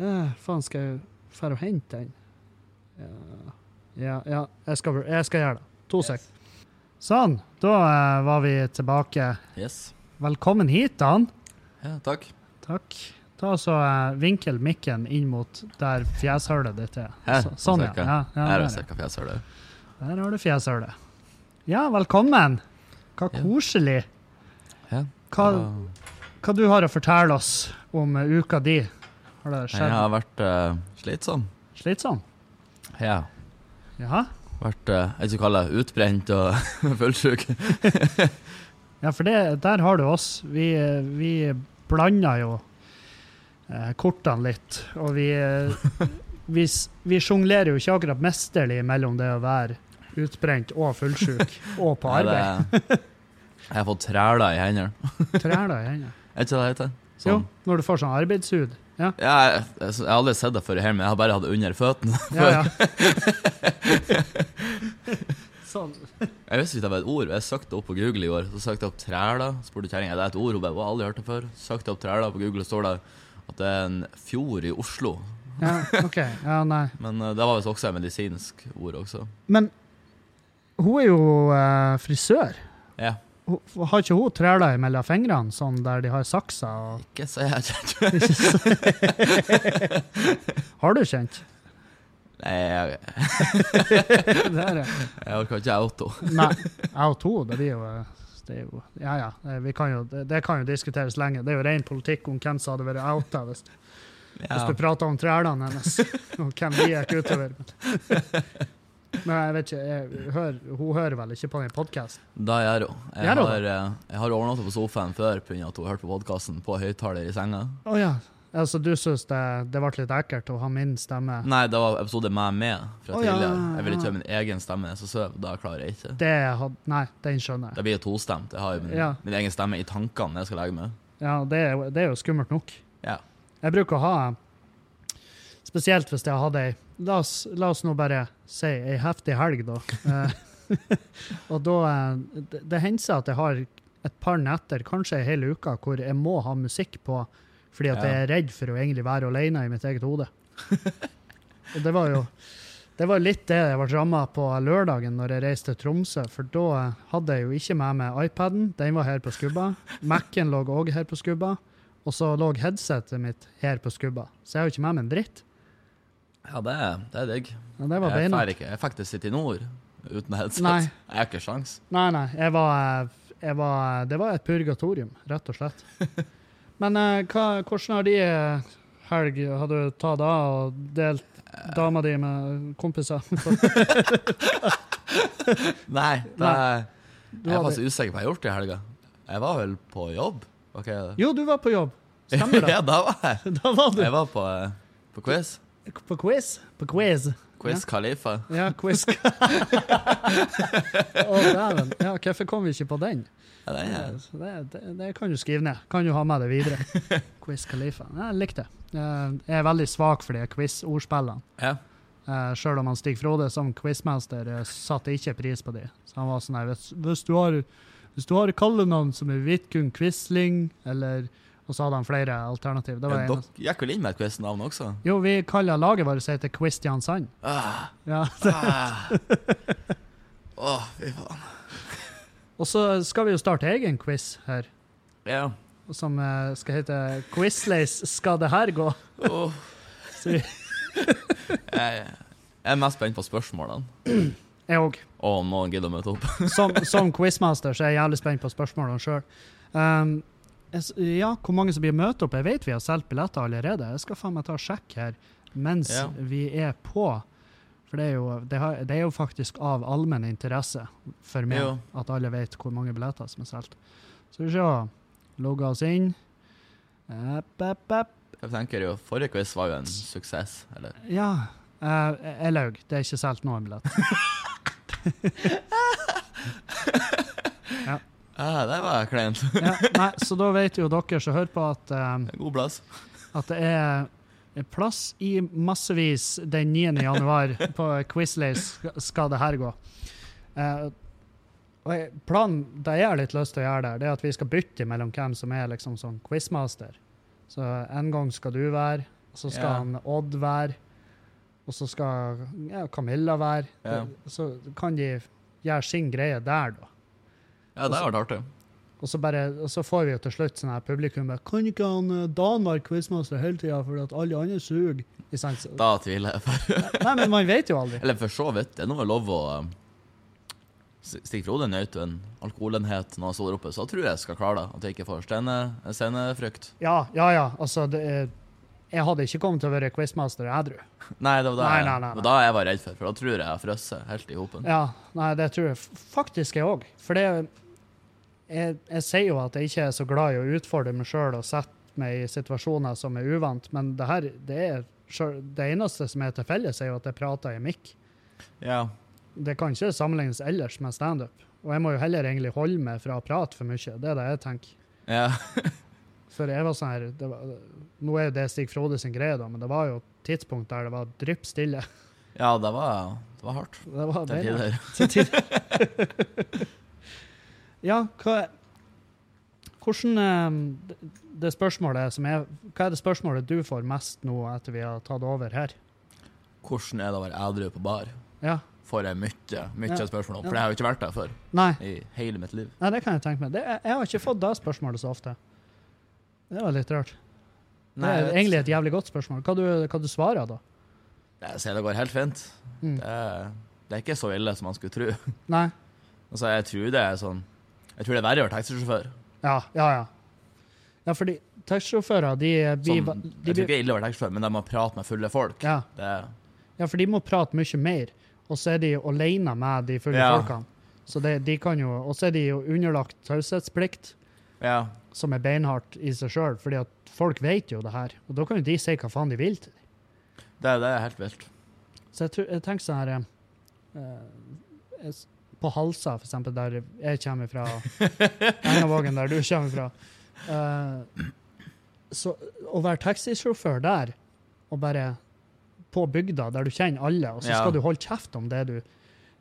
Eh, faen, skal jeg dra og hente den? Ja, ja, ja jeg, skal, jeg skal gjøre det. To sek. Sånn, da eh, var vi tilbake. Yes. Velkommen hit, Dan. Ja, takk. Takk. Ta så eh, vinkel mikken inn mot der fjeshullet ditt er. Her, Så, sånn, ja. ja, ja Her der, er der har du fjeshullet. Ja, velkommen. Hva koselig. Ja. Hva, hva du har å fortelle oss om eh, uka di? Har det Jeg har vært uh, slitsom. slitsom? Ja. Jaha? Vært uh, jeg skal kalle det utbrent og fullsjuk. Ja, for det, der har du oss. Vi, vi blander jo uh, kortene litt, og vi vi, vi sjonglerer jo ikke akkurat mesterlig mellom det å være utbrent og fullsjuk og på Ja, arbeid. det- Jeg har fått træler i hendene. Træler i hendene. Er ikke det det heter? Jo, Sånn. når du får sånn arbeidshud. Ja, Ja, jeg, jeg, jeg har aldri sett det før i men jeg har bare hatt det under føttene. ja. ja. sånn. Jeg visste ikke det var et ord. Jeg søkte opp på Google i år. Så søkte jeg opp træler. Spurte kjerringa er det et ord. Hun bare «Å, aldri hørt det før. Søkte opp træler på Google, og står det at det er en fjord i Oslo. Ja, OK. Ja, nei. Men uh, det var visst også et medisinsk ord også. Men hun er jo eh, frisør. Ja. Hun, har ikke hun træler mellom fingrene, sånn der de har saksa? Og Ikke så jeg kjent. har du kjent? Nei, jeg, Det er det. jeg orker ikke auto. Nei, jeg henne, det blir jo eh, det jo, ja, ja. eh, Vi kan jo, det, det kan jo diskuteres lenge. Det er jo ren politikk om hvem som hadde vært outa hvis, hvis du prater om trælene hennes, og hvem de gikk utover. Men jeg vet ikke, jeg, hører, hun hører vel ikke på den podkasten? Da gjør hun. Jeg har, eh, jeg har overnattet på sofaen før pga. at hun hørte på podkasten på høyttaler i senga. Oh, ja. Altså, du syns det, det ble litt ekkelt å ha min stemme? Nei, det var episode med meg fra ja, tidligere. ja, Jeg vil ikke ja. høre min egen stemme så søv. Da klarer jeg ikke. Det had, Nei, den skjønner jeg. Det blir jo tostemt. Jeg har jo min, Ja. min egen stemme i tankene når jeg skal legge meg. Ja, det er, det er jo skummelt nok. Ja. Jeg bruker å ha Spesielt hvis jeg hadde ei La la oss nå bare si ei heftig helg, da. Eh, og da eh, Det, det hender seg at jeg har et par netter, kanskje ei hel uke, hvor jeg må ha musikk på fordi at Ja. jeg er redd for å egentlig være alene i mitt eget hode. og det var jo det var litt det jeg ble ramma på lørdagen når jeg reiste til Tromsø. For da hadde jeg jo ikke med meg iPaden, den var her på skubba. Mac-en lå òg her på skubba. Og så lå headsetet mitt her på skubba. Så jeg har jo ikke med meg en dritt. Ja, det er, det er digg. Ja, det var Jeg drar ikke. Jeg fikk sitter i Nord uten headset. Nei. Jeg har ikke sjans. Nei, nei. Jeg var, jeg var, det var et purgatorium, rett og slett. Men eh, hva, hvordan har de eh, helg Har du tatt av og delt dama di med kompiser? Nei, det er, Du jeg er faktisk usikker på hva jeg har gjort i helga. Jeg var vel på jobb? Er? Jo, du var på jobb. Stemmer det? ja, da var jeg. Da var du Jeg var på, eh, på quiz. På quiz. På quiz. Quiz Khalifa. Ja, quiz. Å, dæven. Ja, hvorfor kom vi ikke på den? Ja, det er, Det, det, det kan du skrive ned. Kan du ha med det videre. Quiz Khalifa. Ja, Jeg likte det. Eh, Jeg er veldig svak for de quiz-ordspillene. ja. Uh, Sjøl om han Stig Frode som quizmester uh, satte ikke pris på de. Så han var sånn her hvis, hvis, du har, Hvis du har kallenavn som er Vidkun Quisling, eller Og så hadde han flere alternativ. Det var Ja, Dere gikk vel inn med et quiznavn også? jo, vi kaller laget vårt heter Kristiansand. Ah, Ja. ah. Åh, fy faen. Og så skal vi jo starte egen quiz her, Ja. som eh, skal hete Quizlace Skal det her gå? Oh. Jeg, jeg er mest spent på spørsmålene. Jeg òg. Og om noen gidder å møte opp. Som, som quizmaster så er jeg jævlig spent på spørsmålene sjøl. Um, ja, hvor mange som blir møtt opp? Jeg vet vi har solgt billetter allerede. Jeg skal faen meg ta og sjekke her mens Ja. vi er på. For det er, jo, det, har, det er jo faktisk av allmenn interesse for meg Jo. at alle vet hvor mange billetter som er solgt. Så vi se. Logga oss inn. Epp, epp, epp. Jeg tenker jo, Forrige quiz var jo en suksess. Eller? Ja. Uh, jeg laug. Det er ikke solgt noen billett. Ah, det var kleint. Ja, nei, så da vet jo dere som hører på, at um, God plass. at det er plass i massevis den 9. januar på Quizlace skal det her gå. Eh, og jeg, planen det jeg har litt lyst til å gjøre der, det er at vi skal bytte mellom hvem som er liksom sånn quizmaster. Så en gang skal du være, så skal Ja. han Odd være, og så skal ja, Camilla være. Ja. Så kan de gjøre sin greie der, da. Ja, det har vært artig. Og så, bare, og så får vi jo til slutt sånn her publikum med Kan ikke han Danmark Dan være quizmaster hele tida fordi at alle andre suger? Da tviler jeg. For. Nei, men man vet jo aldri. Eller for så vidt. Det er nå lov å stikke Stig Frode nøt en alkoholenhet når han sto der oppe, så da tror jeg jeg skal klare det. At jeg ikke får stene- scenefrykt. Ja, ja, ja. Altså, det er, jeg hadde ikke kommet til å være quizmaster edru. Nei, det var da, Nei, nei, nei, var da jeg var redd for, for da tror jeg jeg frosset helt i hopen. Ja, nei, det tror jeg faktisk jeg òg. For det jeg, jeg sier jo at jeg ikke er så glad i å utfordre meg sjøl og sette meg i situasjoner som er uvant, men det her, det er det eneste som er til felles, er jo at jeg prater i mikk. Ja. det kan ikke sammenlignes ellers med standup. Og jeg må jo heller egentlig holde meg fra å prate for mye. Det er det jeg tenker. ja. For jeg var sånn her det var, Nå er jo det Stig Frode sin greie, da, men det var jo tidspunkt der det var drypp stille. Ja, det var, det var hardt. Det var Til tider. ja, hva Hvordan eh, det- Det spørsmålet som er Hva er det spørsmålet du får mest nå etter vi har tatt over her? Hvordan er det å være edru på bar? Ja. Får jeg mye, mye Ja. spørsmål om, for jeg har jo ikke vært der før Nei, i hele mitt liv. nei det kan jeg tenke meg. Det, jeg har ikke fått det spørsmålet så ofte. Det var litt rart. Det er egentlig et jævlig godt spørsmål. Hva du, hva du svarer da? Jeg ser det går helt fint. Mm. Det, er, det er ikke så ille som man skulle tro. Nei? Altså, jeg tror det er sånn Jeg tror det er verre å være taxisjåfør. Ja, ja, ja. Ja, fordi taxisjåfører, de, blir Sånn, jeg tror ikke det er ille å være taxisjåfør, men de må prate med fulle folk. ja, Det ja, for de må prate mye mer, og så er de alene med de fulle Ja. folkene. Så det, de kan jo, og så er de jo underlagt taushetsplikt, ja. Som er beinhardt i seg sjøl, fordi at folk vet jo det her. Og da kan jo de si hva faen de vil til dem. Det, det er helt vilt. Så jeg, tror, jeg tenker sånn her eh, På Halsa, for eksempel, der jeg kommer fra, Engavågen, der du kommer fra eh, Så å være taxisjåfør der, og bare på bygda, der du kjenner alle, og så Ja. skal du holde kjeft om det du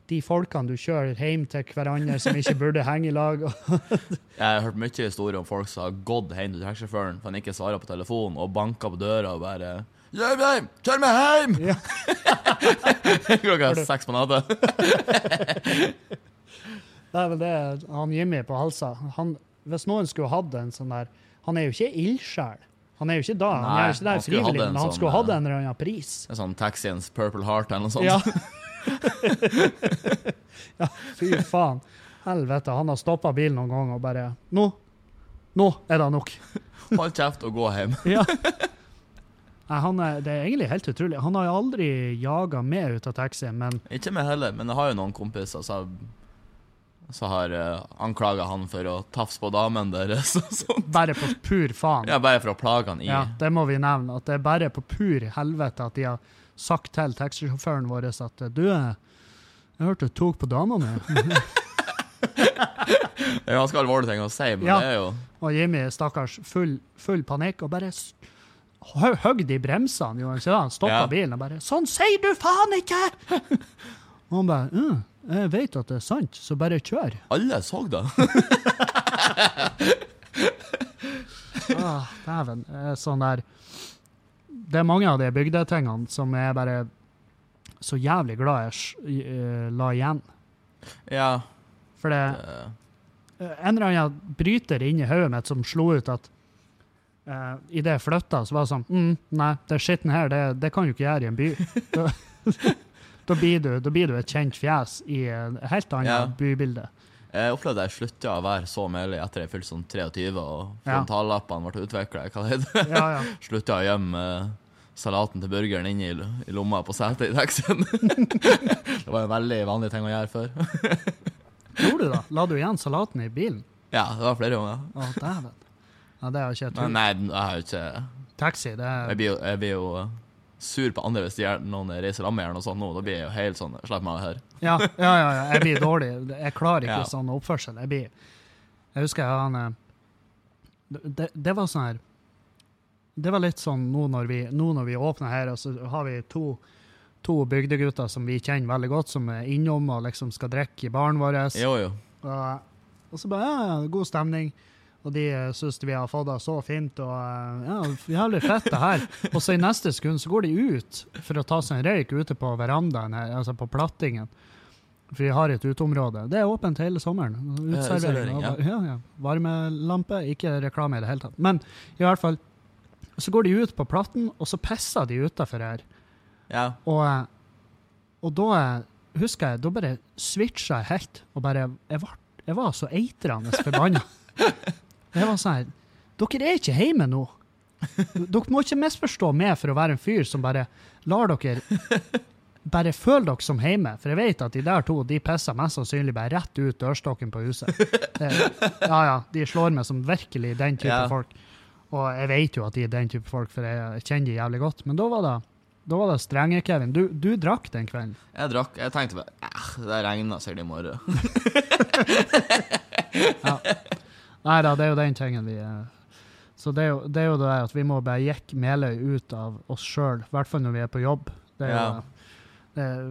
de folkene du kjører hjem til hverandre som ikke burde henge i lag. Jeg har hørt mye historier om folk som har gått hjem til taxisjåføren for han ikke svarer på telefonen, og banka på døra og bare Kjør meg hjem! Kjør meg hjem! Ja. Klokka seks på natta. Det er vel det han Jimmy på Halsa han, Hvis noen skulle hatt en sånn der Han er jo ikke ildsjel. Han er jo ikke da, han er jo ikke der frivillig, men han sånn, skulle hatt eh, en eller annen pris. Er sånn taxiens Purple Heart eller noe sånt. Ja. Ja, fy faen. Helvete, han har stoppa bilen noen ganger og bare Nå! Nå er det nok. Hold kjeft og gå hjem. Ja. Nei, han er, det er egentlig helt utrolig. Han har jo aldri jaga meg ut av taxien, men Ikke meg heller, men jeg har jo noen kompiser som som har uh, anklaga han for å tafse på damen deres og sånt. bare på pur faen. Ja, bare for å plage han i. Ja, det må vi nevne. At det er bare på pur helvete at de har sagt til taxisjåføren vår at du, eh, jeg hørte du tok på dama mi. Det er ganske alvorlige ting å si, men Ja. det er jo Og Jimmy, stakkars, full, full panikk og bare hogg i bremsene. Jo, ikke da? Han stoppa Ja. bilen og bare 'Sånn sier du faen ikke!' Og han bare «Mm, jeg vet at det er sant, så bare kjør. Alle så det. Ah, Dæven. Sånn der Det er mange av de bygdetingene som jeg bare så jævlig glad jeg eh, la igjen. Ja. For det eh, en eller annen bryter inni hodet mitt som slo ut at uh, idet jeg flytta, så var det sånn mm, Nei, det skitten her, det, det kan du ikke gjøre i en by. Da, blir du, da blir du et kjent fjes i et helt annet Ja. bybilde. Jeg opplevde jeg slutta å være så mølig etter jeg fylte sånn 23 og frontallappene ble utvikla. Ja, ja. Slutta å gjemme eh, salaten til burgeren inn i, lomma på setet i taxien. det var en veldig vanlig ting å gjøre før. Gjorde du da? La du igjen salaten i bilen? ja, det var flere ganger. Å, dæven. Ja, det har ikke jeg trodd. nei, jeg har ikke Taxi, det Jeg er blir jo, jeg blir jo eh, sur på andre hvis de gjør noen reiser sammen med eller noe sånt nå. Da blir jeg jo helt sånn Slipp meg her. Ja, ja, ja, ja. Jeg blir dårlig. Jeg klarer ikke Ja. sånn oppførsel. Jeg blir Jeg husker jeg han eh, det, det var sånn her Det var litt sånn nå når vi, nå når vi åpner her, og så har vi to, to bygdegutter som vi kjenner veldig godt, som er innom og liksom skal drikke i baren vår. Jo, jo. Og, og så bare ja, ja, god stemning. Og de uh, syns vi har fått det så fint, og eh, ja, jævlig fett det her. Og så i neste sekund så går de ut for å ta seg en røyk ute på verandaen her, altså på plattingen. For vi har et uteområde. Det er åpent hele sommeren. Utservering. ja. ja, ja. Varmelampe, ikke reklame i det hele tatt. Men i hvert fall, så går de ut på platten, og så pisser de utafor her. Ja. Og, eh, og da eh, husker jeg, da bare switcha jeg helt, og bare Jeg var, jeg var så eitrende forbanna. Jeg var sånn her Dere er ikke hjemme nå. Dere må ikke misforstå meg for å være en fyr som bare lar dere bare føl dere som hjemme. For jeg vet at de der to de pisser mest sannsynlig bare rett ut dørstokken på huset. Ja, ja, de slår meg som virkelig den type Ja. folk. Og jeg vet jo at de er den type folk, for jeg kjenner de jævlig godt. Men da var det, da var det strenge, Kevin. Du, du drakk den kvelden. Jeg drakk Jeg tenkte bare eh, Det regner sikkert i morgen. Nei da, det er jo den tingen vi eh, Så det er jo det, er jo det at vi må bare jekke Meløy ut av oss sjøl, i hvert fall når vi er på jobb. Det er ja. det er,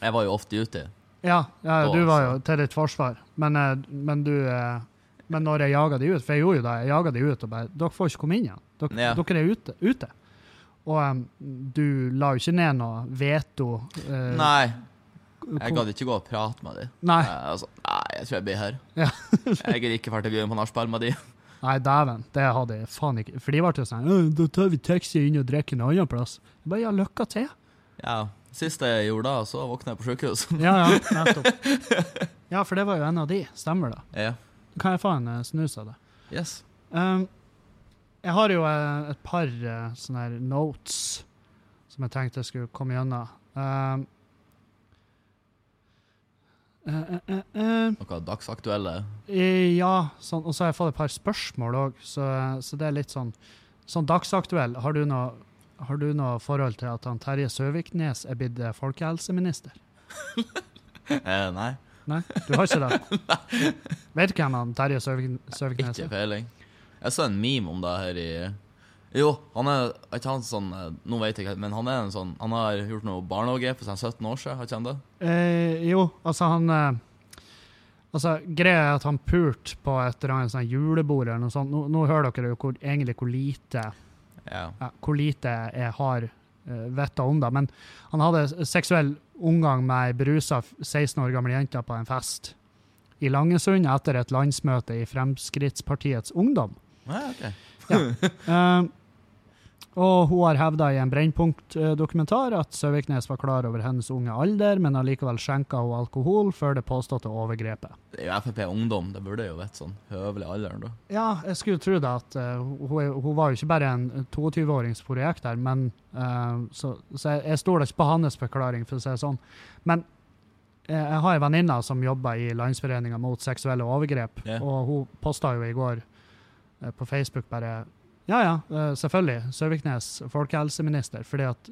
Jeg var jo ofte ute. ja, ja, Da, du var jo til ditt forsvar, men, eh, men du eh, Men når jeg jaga de ut, for jeg gjorde jo det, jeg jaga de ut og bare Dere får ikke komme inn igjen. Dere, Ja. dere er ute. ute. Og um, du la jo ikke ned noe veto. Uh, Nei, jeg gadd ikke gå og prate med dem. Nei. altså, nei, jeg tror jeg blir her. Ja. jeg gidder ikke dra til byen på nachspiel med de. Nei, dæven. Det hadde jeg faen ikke. For de ble jo sånn «Øh, Da tar vi taxi inn og drikker en annen plass. Jeg bare, ja, lykke til. Ja, Sist jeg gjorde det, så våkna jeg på sjukehus. Ja, ja, nettopp. Ja, for det var jo en av de. Stemmer det. ja. Kan jeg få en eh, snus av det? Yes. Um, jeg har jo eh, et par eh, sånne her notes som jeg tenkte jeg skulle komme gjennom. Um, uh, uh, eh, Noe dagsaktuelle. eh, ja, sånn, og så har jeg fått et par spørsmål òg, så, så det er litt sånn Sånn dagsaktuell, har du noe har du noe forhold til at han Terje Søviknes er blitt eh, folkehelseminister? Eh, nei, Nei, du har ikke det? Vet du hvem han Terje Søvik Søviknes ikke er? peiling. Jeg så en meme om det her i Jo, han er ikke han sånn eh, Nå vet jeg ikke, men han er en sånn Han har gjort noe barnehage for sånn 17 år siden, har ikke han det? Eh, jo, altså han eh, Altså, Greia er at han pulte på et eller annet sånn julebord eller noe sånt. Nå, nå hører dere jo hvor, egentlig hvor lite, Ja. ja, hvor lite jeg har uh, vett om det. Men han hadde seksuell omgang med ei berusa 16 år gammel jente på en fest i Langesund etter et landsmøte i Fremskrittspartiets Ungdom. Ja, ok. Og hun har hevda i en Brennpunkt-dokumentar at Søviknes var klar over hennes unge alder, men allikevel skjenka hun alkohol før det påståtte overgrepet. Det er jo Frp Ungdom, det burde jo vært sånn høvelig alder, da. Ja, jeg skulle tro det at uh, hun, hun var jo ikke bare en 22-årings projekt der, men uh, så, så jeg, jeg stoler ikke på hans forklaring, for å si det sånn. Men eh, jeg har en venninne som jobber i Landsforeninga mot seksuelle overgrep, yeah. og hun posta jo i går på Facebook bare Ja, ja, eh, selvfølgelig. Søviknes folkehelseminister. Fordi at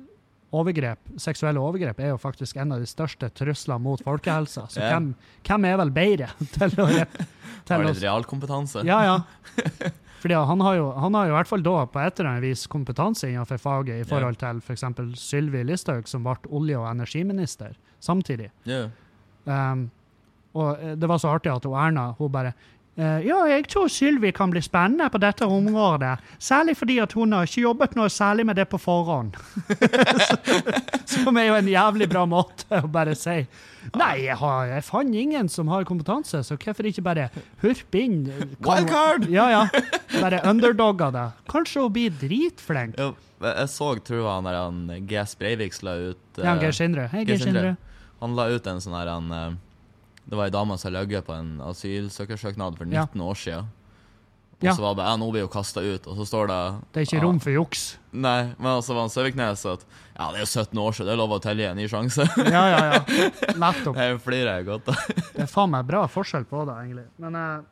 overgrep, seksuelle overgrep er jo faktisk en av de største truslene mot folkehelsa. Så Ja. hvem, hvem er vel bedre til å, Har litt realkompetanse. ja, ja. Fordi han har, jo, han har jo i hvert fall da på et eller annet vis kompetanse innenfor faget i forhold til f.eks. Sylvi Listhaug, som ble olje- og energiminister samtidig. Ja. Um, og eh, det var så artig at hun Erna hun bare Ja, jeg tror Sylvi kan bli spennende på dette området. Særlig fordi at hun har ikke jobbet noe særlig med det på forhånd. Som er jo en jævlig bra måte å bare si. Nei, jeg, har, jeg fant ingen som har kompetanse, så hvorfor ikke bare hurpe inn? Wildcard! Ja, ja. Bare underdogger det. Kanskje hun blir dritflink. Jo, jeg så, tror jeg, han der han GS Breivik la ut Ja, eh, Geir Sindre. Hei, Geir Sindre. Han la ut en sånn her han, eh, Det var ei dame som løy på en asylsøkersøknad for 19 Ja. år siden. Og så var det ja, nå blir hun kasta ut, og så står det Det er ikke rom for juks. Nei, men så var han Søviknes at ja, det er jo 17 år siden, det er lov å telle en ny sjanse. Ja, ja, ja. Nettopp. Jeg flirer jeg godt av. Det er faen meg bra forskjell på det, egentlig. Men eh,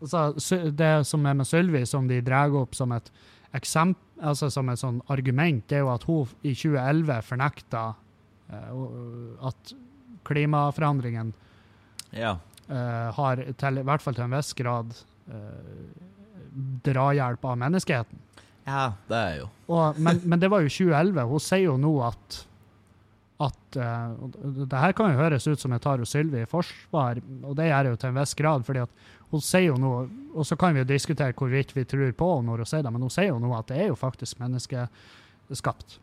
altså, det som er med Sylvi, som de drar opp som et eksempel, altså som et sånn argument, det er jo at hun i 2011 fornekta eh, at klimaforandringen Ja. uh, har, til, i hvert fall til en viss grad, uh, drahjelp av menneskeheten. ja, det er jo. Og, men, men det var jo 2011. Hun sier jo nå at at uh, det her kan jo høres ut som jeg tar jo Sylvi i forsvar, og det gjør jeg jo til en viss grad. fordi at hun sier jo nå, og så kan vi jo diskutere hvorvidt vi tror på henne når hun sier det, men hun sier jo nå at det er jo faktisk menneskeskapt.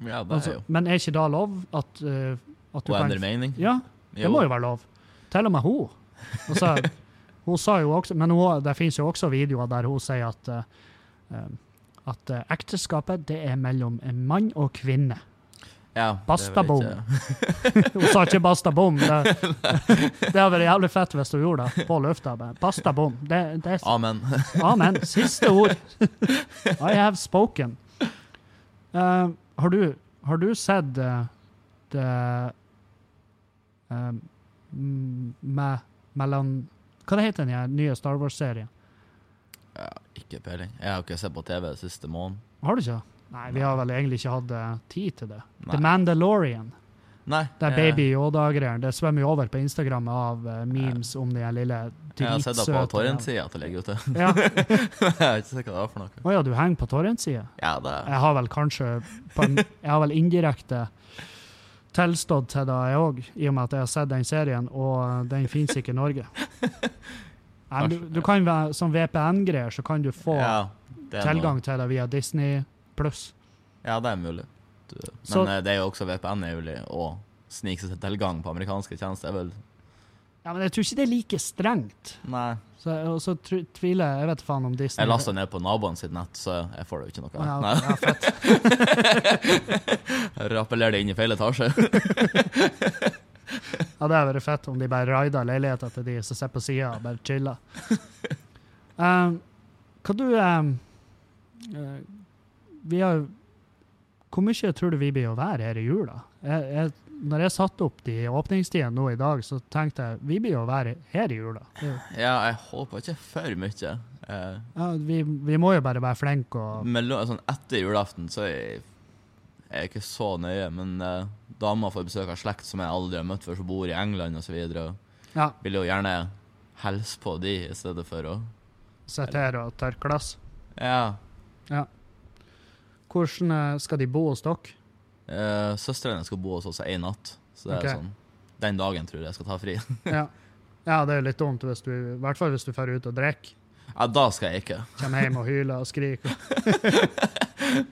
Ja, det Altså, er jo. men er ikke da lov at, uh, at du Å kan endre mening? Ja, det må jo være lov. Til og med hun. Altså, hun sa jo også, men hun, det finnes jo også videoer der hun sier at, eh, at uh, ekteskapet det er mellom en mann og kvinne. Ja, Basta bom. Hun sa ikke basta bom. Det, det hadde vært jævlig fett hvis hun gjorde det på lufta. Basta bom. Det, det Amen. Amen. Siste ord. I have spoken. Uh, har, du, har du sett uh, det eh, m- med mellom Hva det heter den nye Star Wars-serien? Ja, ikke peiling. Jeg har ikke sett på TV den siste måneden. Har du ikke? Nei, vi har vel egentlig ikke hatt eh, tid til det. Nei. The Mandalorian. Nei. Det er Baby Yoda-greier. Det svømmer jo over på Instagram av eh, memes om den lille dritsøte Jeg har sett det på torrentsida at det ligger ute. Ja. jeg har ikke sett hva det var for noe. Å ja, du henger på torrentsida? Ja, det er Jeg har vel kanskje en, Jeg har vel indirekte tilstått til det, jeg òg, i og med at jeg har sett den serien, og den fins ikke i Norge. Nei, du, du kan være, Som VPN-greier så kan du få ja, tilgang til det via Disney pluss. Ja, det er mulig. Du, men Så- eh, det er jo også VPN er mulig å snike seg tilgang på amerikanske tjenester. er vel Ja, Men jeg tror ikke det er like strengt. Nei. Så, og så tviler jeg Jeg vet faen om Disney Jeg lasta ned på naboen sitt nett, så jeg får det jo ikke noe. Ja, okay, ja, rappellerer det inn i feil etasje. Ja, det hadde vært fett om de bare raider leiligheter til de som sitter på sida og bare chiller. Um, hva du um, uh, Vi har Hvor mye tror du vi blir å være her i jula? Jeg, jeg, når jeg satte opp de åpningstidene nå i dag, så tenkte jeg vi blir jo være her i jula. Ja, jeg håper ikke for mye. Uh, Ja, vi, vi må jo bare være flinke og mellom, sånn etter julaften så er jeg, er ikke så nøye, men uh, dama får besøk av slekt som jeg aldri har møtt før, som bor i England osv. ja, Vil jo gjerne hilse på de i stedet for å sitte her og tørke glass. Ja. Hvordan eh, skal de bo hos dere? Uh, Søstrene skal bo hos oss en natt, så det okay. er sånn Den dagen tror jeg jeg skal ta fri. Ja. ja, det er jo litt dumt, hvis du, i hvert fall hvis du drar ut og drikker. ja, da skal jeg ikke. Kommer hjem og hyler og skriker.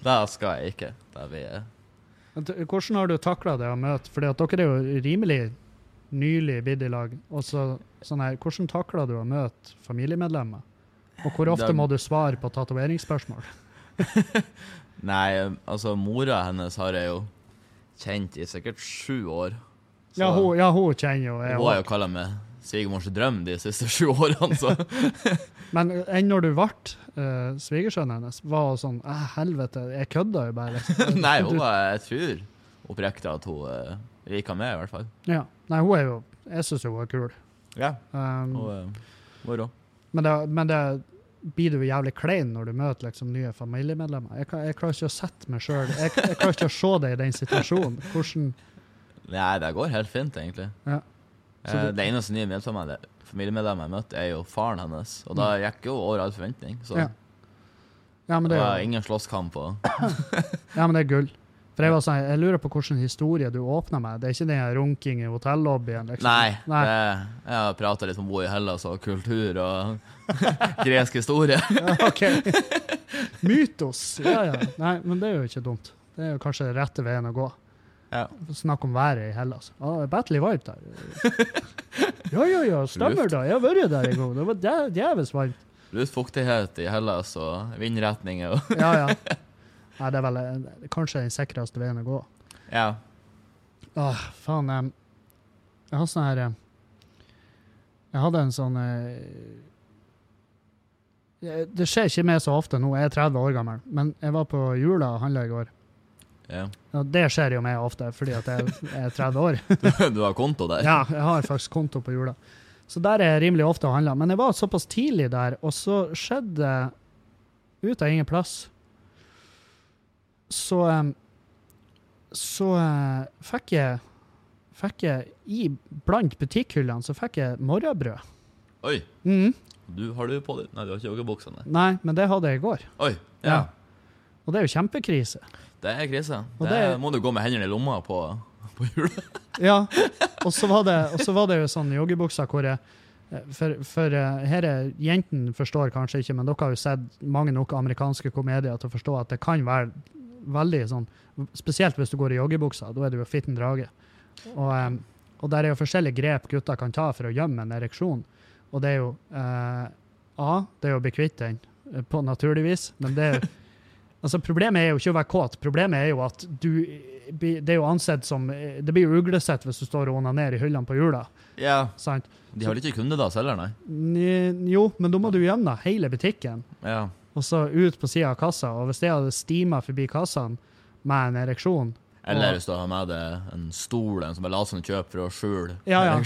Da skal jeg ikke. Da blir jeg Hvordan har du takla det å møte Fordi at dere er jo rimelig nylig blitt i lag. Og så, sånn her, hvordan takler du å møte familiemedlemmer? Og hvor ofte må du svare på tatoveringsspørsmål? Nei, altså, mora hennes har jeg jo kjent i sikkert sju år. Så Ja, hun, ja, hun kjenner jo jeg hun har jo kalla meg svigermors drøm de siste sju årene, så Men enn når du ble uh, svigersønnen hennes, var hun sånn Æh, helvete, jeg kødda jo bare. Nei, hun var, jeg tror oppriktig at hun uh, liker meg, i hvert fall. Ja. Nei, hun er jo Jeg syns hun er kul. Ja. Um, Og er moro. Men det, men det blir du jævlig klein når du møter liksom nye familiemedlemmer. Jeg, jeg klarer ikke å sette meg sjøl jeg, jeg klarer ikke å se deg i den situasjonen. Hvordan Nei, det går helt fint, egentlig. Ja. Eh, det eneste nye medlemmet, familiemedlemmet jeg møtte, er jo faren hennes. Og da gikk jo over all forventning. Så Mm. Ja. Ja, men det det, var ingen slåsskamp. Ja, men det er gull. For jeg, var sånn, jeg lurer på hvilken historie du åpna med. Det er ikke den runking i hotellobbyen? Liksom. Nei, Nei. Det, jeg har prata litt om å bo i Hellas og kultur og gresk historie. Mytos. Ja, ja. Nei, men det er jo ikke dumt. Det er jo kanskje rette veien å gå. Ja. Snakk om været i Hellas. Å, Battle vibe der. Ja, ja, ja, stemmer Luft. da. Jeg har vært der en gang. Det var djevelsk varmt. Luftfuktighet i Hellas og vindretninger og Ja, ja. Nei, det er vel eh, kanskje den sikreste veien å gå. Ja. Åh, faen. Jeg har sånn her Jeg hadde en sånn eh, Det skjer ikke med så ofte nå, jeg er 30 år gammel, men jeg var på Jula og handla i går. ja. Ja, det skjer jo meg ofte, fordi at jeg er 30 år. Du har konto der? Ja, jeg har faktisk konto på Jula. Så der er jeg rimelig ofte og handler. Men jeg var såpass tidlig der, og så skjedde det ut av ingen plass. Så Så eh, fikk jeg Fikk jeg i blant butikkhyllene så fikk jeg morrabrød. Oi. Mhm. Du, har du på deg Nei, du har ikke joggebuksa? nei. Men det hadde jeg i går. Oi. Ja. Ja. Og det er jo kjempekrise. Det er krise. Og Det, er, må du gå med hendene i lomma på, på hjulet. Ja, og så var det, var det jo sånn joggebukser hvor jeg for, for eh, her er jentene forstår kanskje ikke, men dere har jo sett mange nok amerikanske komedier til å forstå at det kan være veldig sånn Spesielt hvis du går i joggebukser, da er du jo fitten drage. Og, og der er jo forskjellige grep gutter kan ta for å gjemme en ereksjon. Og det er jo eh, A, det er jo å bli kvitt den eh, på naturlig vis, men det er Altså, problemet er jo ikke å være kåt, problemet er jo at du Det er jo ansett som Det blir jo uglesett hvis du står og onanerer i hyllene på jula. Ja. Sant? De har ikke kunde da, selger, nei. Jo, men da må du gjennom hele butikken, Ja. og så ut på sida av kassa. Og hvis jeg hadde stima forbi kassene med en ereksjon Eller hvis du har med deg en stol en som er laget som kjøp for å skjule Ja, ja.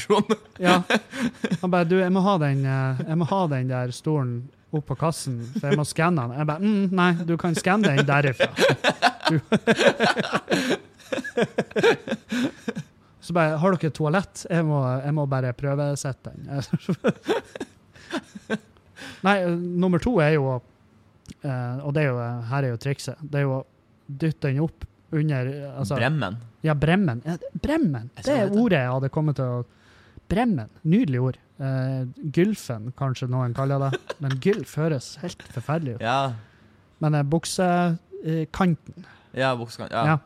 Ja. Han bare Du, jeg må ha den, eh, jeg må ha den der stolen opp på kassen, for jeg må skanne den. Jeg bare mm, Nei, du kan skanne den derifra. Så bare Har dere toalett? Jeg må, jeg må bare prøvesette den. Nei, nummer to er jo eh, Og det er jo, her er jo trikset. Det er jo å dytte den opp under altså, Bremmen. ja, bremmen. Ja, bremmen! Det er ordet jeg hadde kommet til å Bremmen. Nydelig ord. Uh, gylfen, kanskje noen kaller det. Men gylf høres helt forferdelig ut. Ja. Men uh, buksekanten Ja, buksekanten. Ja. Ja.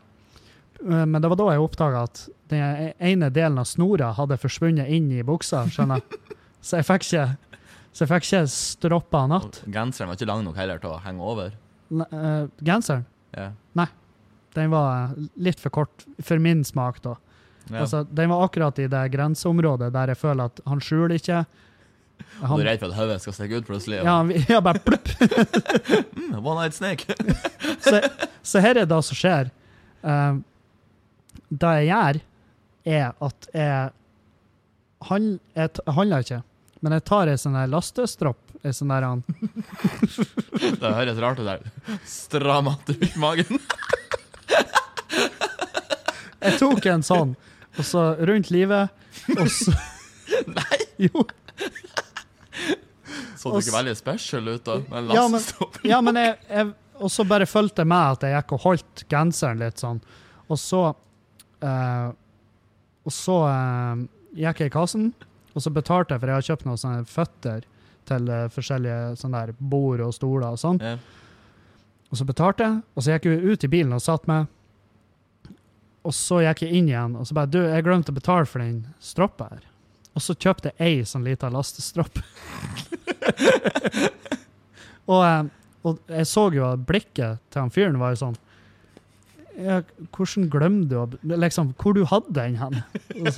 Uh, Men det var da jeg oppdaga at den ene delen av snora hadde forsvunnet inn i buksa. skjønner jeg. Så jeg fikk ikke så jeg fikk ikke stroppa natt. att. Genseren var ikke lang nok heller til å henge over. N- eh, Genseren, Ja. Den var litt for kort for min smak, da. Ja. Altså, den var akkurat i det grenseområdet der jeg føler at han skjuler ikke. du er redd for at hodet skal stikke ut plutselig? ja, han, ja, bare plupp. Mm, one night snake. Så, så her er det som skjer. Um, det jeg gjør, er at jeg, han, jeg handler ikke, men jeg tar en sånn lastestropp. Ei sånn der han Det høres rart ut der. Stramma ut magen. Jeg tok en sånn, og så rundt livet, og så Nei! Jo. Så du ikke veldig special ut da? Med Ja, men-? Ja, men jeg, jeg Og så bare fulgte jeg med at jeg gikk og holdt genseren litt sånn. Og så uh, Og så uh, gikk jeg i kassen, og så betalte jeg, for jeg har kjøpt noen sånne føtter til uh, forskjellige sånne der bord og stoler og sånn. Yeah. Og så betalte jeg, og så gikk jeg ut i bilen og satt meg. Og så gikk jeg inn igjen, og så bare Du, jeg glemte å betale for den stroppa her. Og så kjøpte jeg ei sånn lita lastestropp. og, eh, og jeg så jo at blikket til han fyren var jo sånn ja, Hvordan glemte du å Liksom, hvor du hadde den hen? Og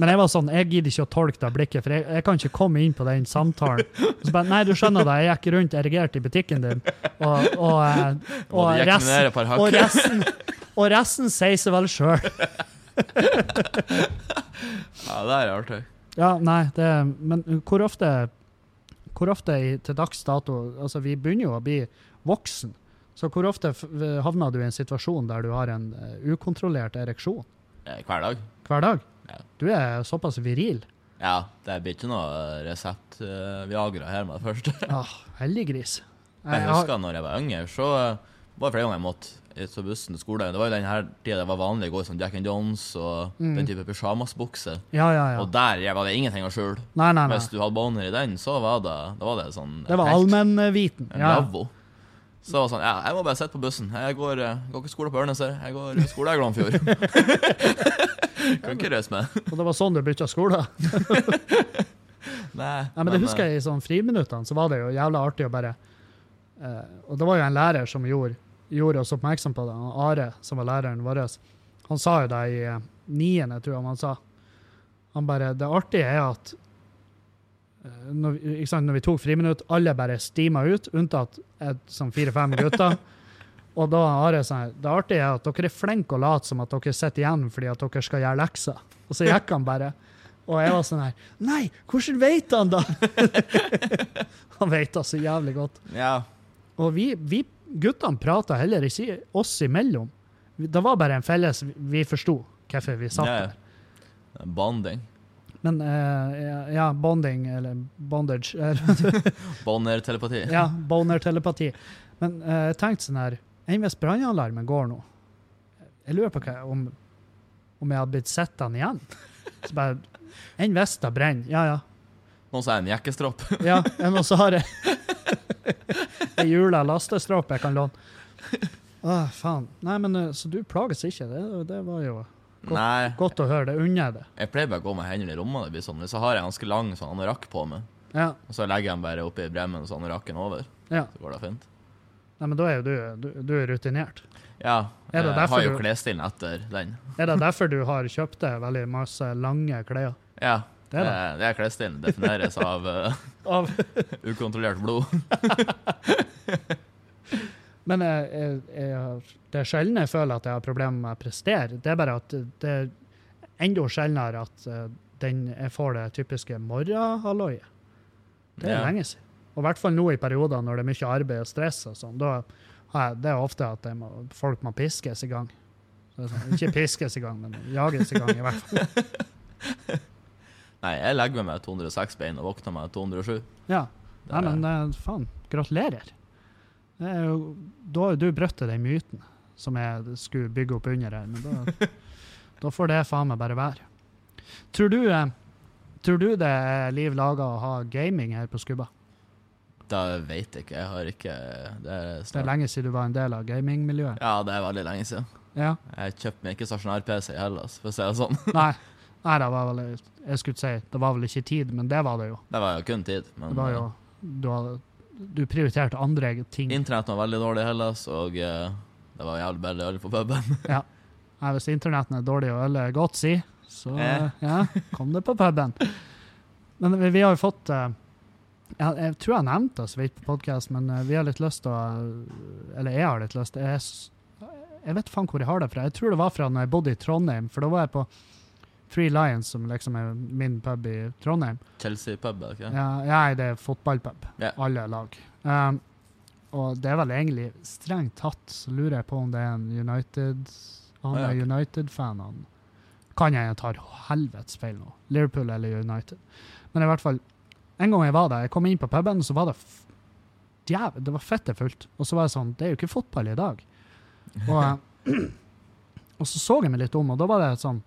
men jeg var sånn, jeg gidder ikke å tolke det blikket, for jeg, jeg kan ikke komme inn på den samtalen. Og så bare, Nei, du skjønner det, jeg gikk rundt erigert i butikken din, og, og, og, og, resten, par og, resten, og resten sier seg vel sjøl. Ja, det er artig. Ja, nei, det Men hvor ofte Hvor ofte i, til dags dato Altså, vi begynner jo å bli voksen. Så hvor ofte havner du i en situasjon der du har en eh, ukontrollert ereksjon? Eh, Hver dag. Hver dag? Ja. Du er såpass viril. Ja, det blir ikke noe resept uh, Viagra her med det første. Ah, heldiggris. Jeg husker når jeg var yngre, så eh, var det flere ganger jeg måtte jeg tok bussen til skolen. Det var jo den her tida det var vanlig å gå i sånn Jack and Jones og den type pysjamasbukse. Ja, ja, ja. Og der var det ingenting å skjule. Nei, nei, nei. Hvis du hadde boner i den, så var det, da var det sånn Det var allmennviten. En Ja. lavvo. Så det var sånn, ja, jeg må bare sitte på bussen. Jeg går, jeg går ikke skole på Ørnes her. Jeg går skole i Glomfjord. kan ikke reise med. Og det var sånn du bytta skole? Nei, Nei, men det husker jeg i sånn friminuttene, så var det jo jævla artig å bare uh, Og det var jo en lærer som gjorde, gjorde oss oppmerksom på det. Han Are, som var læreren vår, han sa jo det i eh, niende, tror jeg han sa. Han bare Det artige er at eh, når, vi- sant, når vi tok friminutt, alle bare stima ut, unntatt et, sånn fire-fem gutter. Og da har Are sånn Det artige er at dere er flinke å late som at dere sitter igjen fordi at dere skal gjøre lekser. Og så gikk han bare. Og jeg var sånn her Nei, hvordan vet han da? han vet da så jævlig godt. Ja, Og vi, vi guttene prata heller ikke oss imellom. Det var bare en felles Vi forsto hvorfor vi satt der. ja. Bonding. Men uh, ja, bonding, eller bondage Boner-telepati. Ja, boner-telepati. Men jeg jeg tenkte sånn her Enn hvis brannalarmen går nå? Jeg lurer på hva, om, om jeg hadde blitt sittende igjen. Så bare Enn hvis det brenner? Ja, ja. Noen som har en jekkestropp. Ja, enn så har jeg ei jula lastestropp jeg kan låne. Å, faen. Nei, men eh, Så du plages ikke? Det, det var jo Godt. Nei, godt å høre. Det unner jeg det. jeg pleier bare å gå med hendene i rommet. Det blir sånn. Så jeg har en ganske lang sånn anorakk på meg, Ja, og så legger jeg den bare oppi bremmen så anorakken over, ja. så går det fint. Nei, men da er jo du, du, du er rutinert. Ja, jeg har jo klesstilen etter den. Er det derfor du har kjøpt deg veldig masse lange klær? Ja, Det det er er, det er klesstilen. Defineres av eh, Av ukontrollert blod. Men jeg, jeg, jeg, det er sjelden jeg føler at jeg har problemer med å prestere. Det er bare at det er enda sjeldnere at eh, den, jeg får det typiske morgenhalvøyet. Det er Ja. lenge siden. Og i hvert fall nå i perioder når det er mye arbeid og stress og sånn. Da har jeg, det er ofte at må, folk må piskes i gang. Er sånn, ikke piskes i gang, men jages i gang i hvert fall. Nei, jeg legger meg med 206 bein og våkner med 207. Ja. Nei, men eh, faen, gratulerer. Det er jo, da har jo du brutt den myten som jeg skulle bygge opp under her, men da, da får det faen meg bare være. Tror du, eh, tror du det er liv laga å ha gaming her på Skubba? Da vet jeg ikke. Jeg har ikke Det er Det er snart lenge siden du var en del av gamingmiljøet. Ja, det er veldig lenge siden. Ja. Jeg kjøpte meg ikke stasjonær-PC i Hellas, for å si det sånn. Nei, nei det var vel Jeg skulle si det var vel ikke tid, men det var det jo. Det var jo kun tid. Men Det var jo Du, hadde, du prioriterte andre ting. eh, internett var veldig dårlig i Hellas, og eh, det var jævlig billig øl på puben. Nei, hvis internetten er dårlig og ølet er godt, si, så Eh. ja, kom det på puben. Men vi, vi har jo fått eh, jeg, jeg tror jeg nevnte det så vidt på podkast, men eh, vi har litt lyst til å Eller jeg har litt lyst. Jeg, jeg vet faen hvor jeg har det fra. Jeg tror det var fra når jeg bodde i Trondheim, for da var jeg på Three Lions, som liksom er min pub i Trondheim. Chelsea-pub, ikke ikke? Ja, det er fotballpub. Yeah. Alle lag. Um, og det er vel egentlig strengt tatt, så lurer jeg på om det er en United Han er ok. United-fan, han. Kan jeg ta helvetes feil nå. Liverpool eller United. Men i hvert fall, en gang jeg var der, jeg kom inn på puben, så var det Djæv, det var fette fullt. Og så var jeg sånn Det er jo ikke fotball i dag. Og, og så så jeg meg litt om, og da var det sånn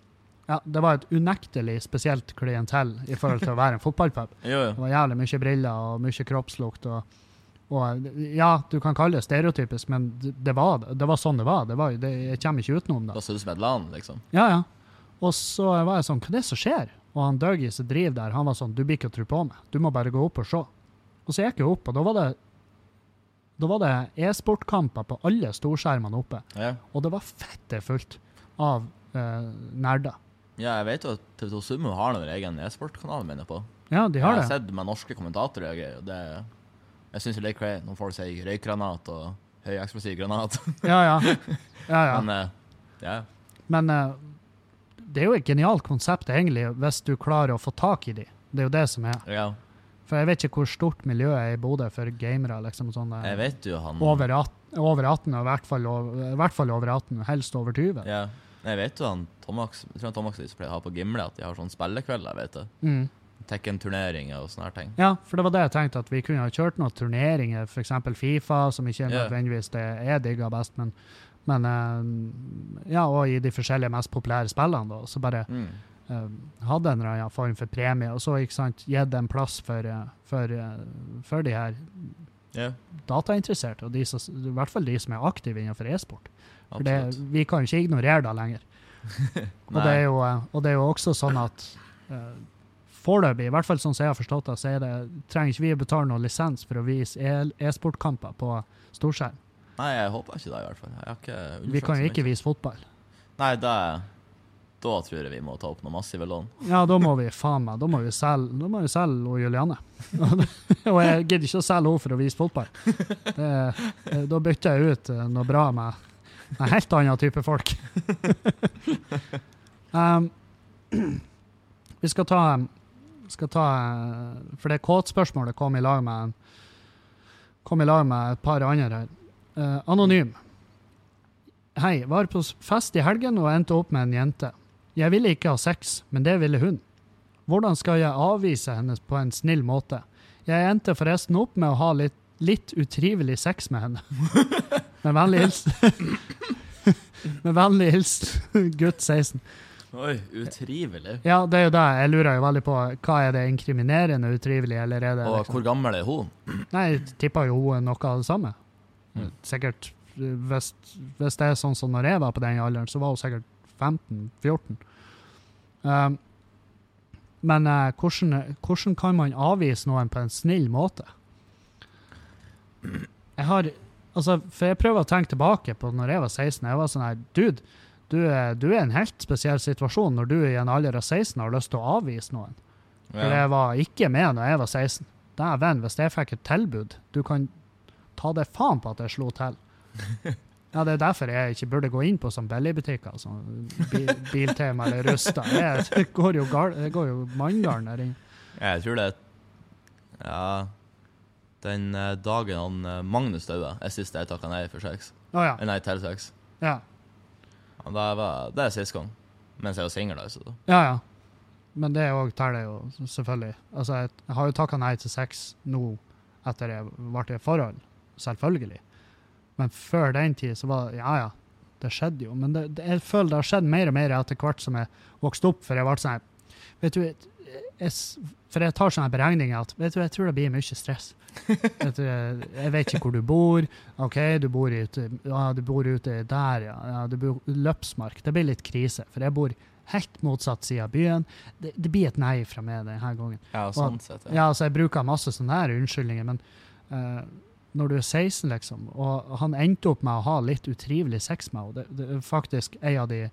ja, Det var et unektelig spesielt klientell i forhold til å være en fotballpub. Jo, Det var jævlig mye briller og mye kroppslukt. Og, og ja, du kan kalle det stereotypisk, men det, var, det var sånn det var. Det var det, jeg kommer ikke utenom det. Da ser det ut som et land, liksom. Ja, ja. Og så var jeg sånn, hva er det som skjer? Og han Dougie som driver der, han var sånn, du blir ikke å tro på meg. Du må bare gå opp og se. Og så gikk jeg opp, og da var det da var det e-sportkamper på alle storskjermene oppe. Ja. Og det var fette fullt av eh, nerder. Ja, jeg vet jo at TV2 Sumo har noen egen e-sportkanal, mener jeg på. Ja, de har jeg har det. sett med norske kommentatorer og greier, det Jeg syns det er crazy når folk sier røykgranat og høyeksplosiv granat. Ja, ja. ja, ja. Men uh, yeah. Men uh, det er jo et genialt konsept, egentlig, hvis du klarer å få tak i de. Det er jo det som er. ja. For jeg vet ikke hvor stort miljøet er i Bodø for gamere. liksom sånn eh, Jeg vet jo han over, 18, over 18, og i hvert, fall over, i hvert fall over 18, helst over 20. Ja. Jeg vet jo han Tomax Jeg tror han Tomax pleier å ha på Gimle at de har sånn spillekvelder, vet du. Mm. Tekken-turneringer og sånne her ting. Ja, for det var det jeg tenkte, at vi kunne ha kjørt noen turneringer, f.eks. Fifa, som ikke er nødvendigvis det jeg digger best, men, Men eh, ja, og i de forskjellige mest populære spillene, da. Så bare Mm. uh, hadde en annen form for premie, og så ikke sant, gitt en plass for, eh, for, for de her yeah. datainteresserte, og de som, i hvert fall de som er aktive innenfor e-sport. For det, vi kan ikke ignorere det lenger. Og det, jo, eh, og det er jo også sånn at uh, foreløpig, i hvert fall sånn som jeg har forstått det, så det, trenger ikke vi å betale noen lisens for å vise e- e-sportkamper på storskjerm. Nei, jeg håper ikke det, i hvert fall. Vi kan jo ikke vise fotball. Nei, det, da tror jeg vi må ta opp noen massive lån. Ja, da må vi faen meg, da må vi selge, da må vi selge og Juliane. og jeg gidder ikke å selge henne for å vise fotball. Det, eh, da bytter jeg ut noe bra med en helt annen type folk. um, vi skal ta, skal ta For det kåtspørsmålet kom i lag med kom i lag med et par andre her. Uh, anonym. Hei, var på fest i helgen og endte opp med en jente. Jeg ville ikke ha sex, men det ville hun. Hvordan skal jeg avvise henne på en snill måte? Jeg endte forresten opp med å ha litt, litt utrivelig sex med henne. med vennlig hilsen Med vennlig hilsen gutt 16. Oi, utrivelig. Ja, det er jo det. Jeg lurer jo veldig på hva er det inkriminerende utrivelig, eller er det Og liksom hvor gammel er hun? Nei, jeg tipper jo hun er noe av det samme. Mm. Sikkert hvis, hvis det er sånn som når jeg var på den alderen, så var hun sikkert 15-14. Um, men uh, hvordan, hvordan kan man avvise noen på en snill måte? Jeg har Altså, for jeg prøver å tenke tilbake på når jeg var 16. Jeg var sånn her Dude, du er, du er en helt spesiell situasjon når du i en alder av 16 har lyst til å avvise noen. For Ja. jeg var ikke med når jeg var 16. Dæven, hvis jeg fikk et tilbud Du kan ta deg faen på at jeg slo til. Ja, Det er derfor jeg ikke burde gå inn på sånn billigbutikker. altså. bil, Biltema eller Rusta. Det går jo, gal, det går jo manngarn der inne. Jeg tror det Ja Den eh, dagen han eh, Magnus døde, er siste jeg takka nei for sex. Oh, ja. Nei, til sex. Ja, Ja, Det, var, det er sist gang. Mens jeg var singel, altså. ja. ja. Men det òg teller jo, selvfølgelig. Altså, jeg, jeg har jo takka nei til sex nå etter jeg ble i et forhold. Selvfølgelig. Men før den tid så var det Ja, ja. Det skjedde jo. Men det, det, jeg føler det har skjedd mer og mer etter hvert som jeg vokste opp. For jeg ble sånn Vet du, jeg, s- for jeg tar sånne beregninger at vet du, jeg tror det blir mye stress. vet du, jeg vet ikke hvor du bor. OK, du bor ute, ja, du bor ute der, ja. ja du bor Løpsmark. Det blir litt krise, for jeg bor helt motsatt side av byen. Det, det blir et nei fra meg denne gangen. Ja, sånn sett. Ja, altså jeg bruker masse sånne her unnskyldninger, men uh, når du er 16, liksom, og han endte opp med å ha litt utrivelig sex med henne, det, det faktisk en av de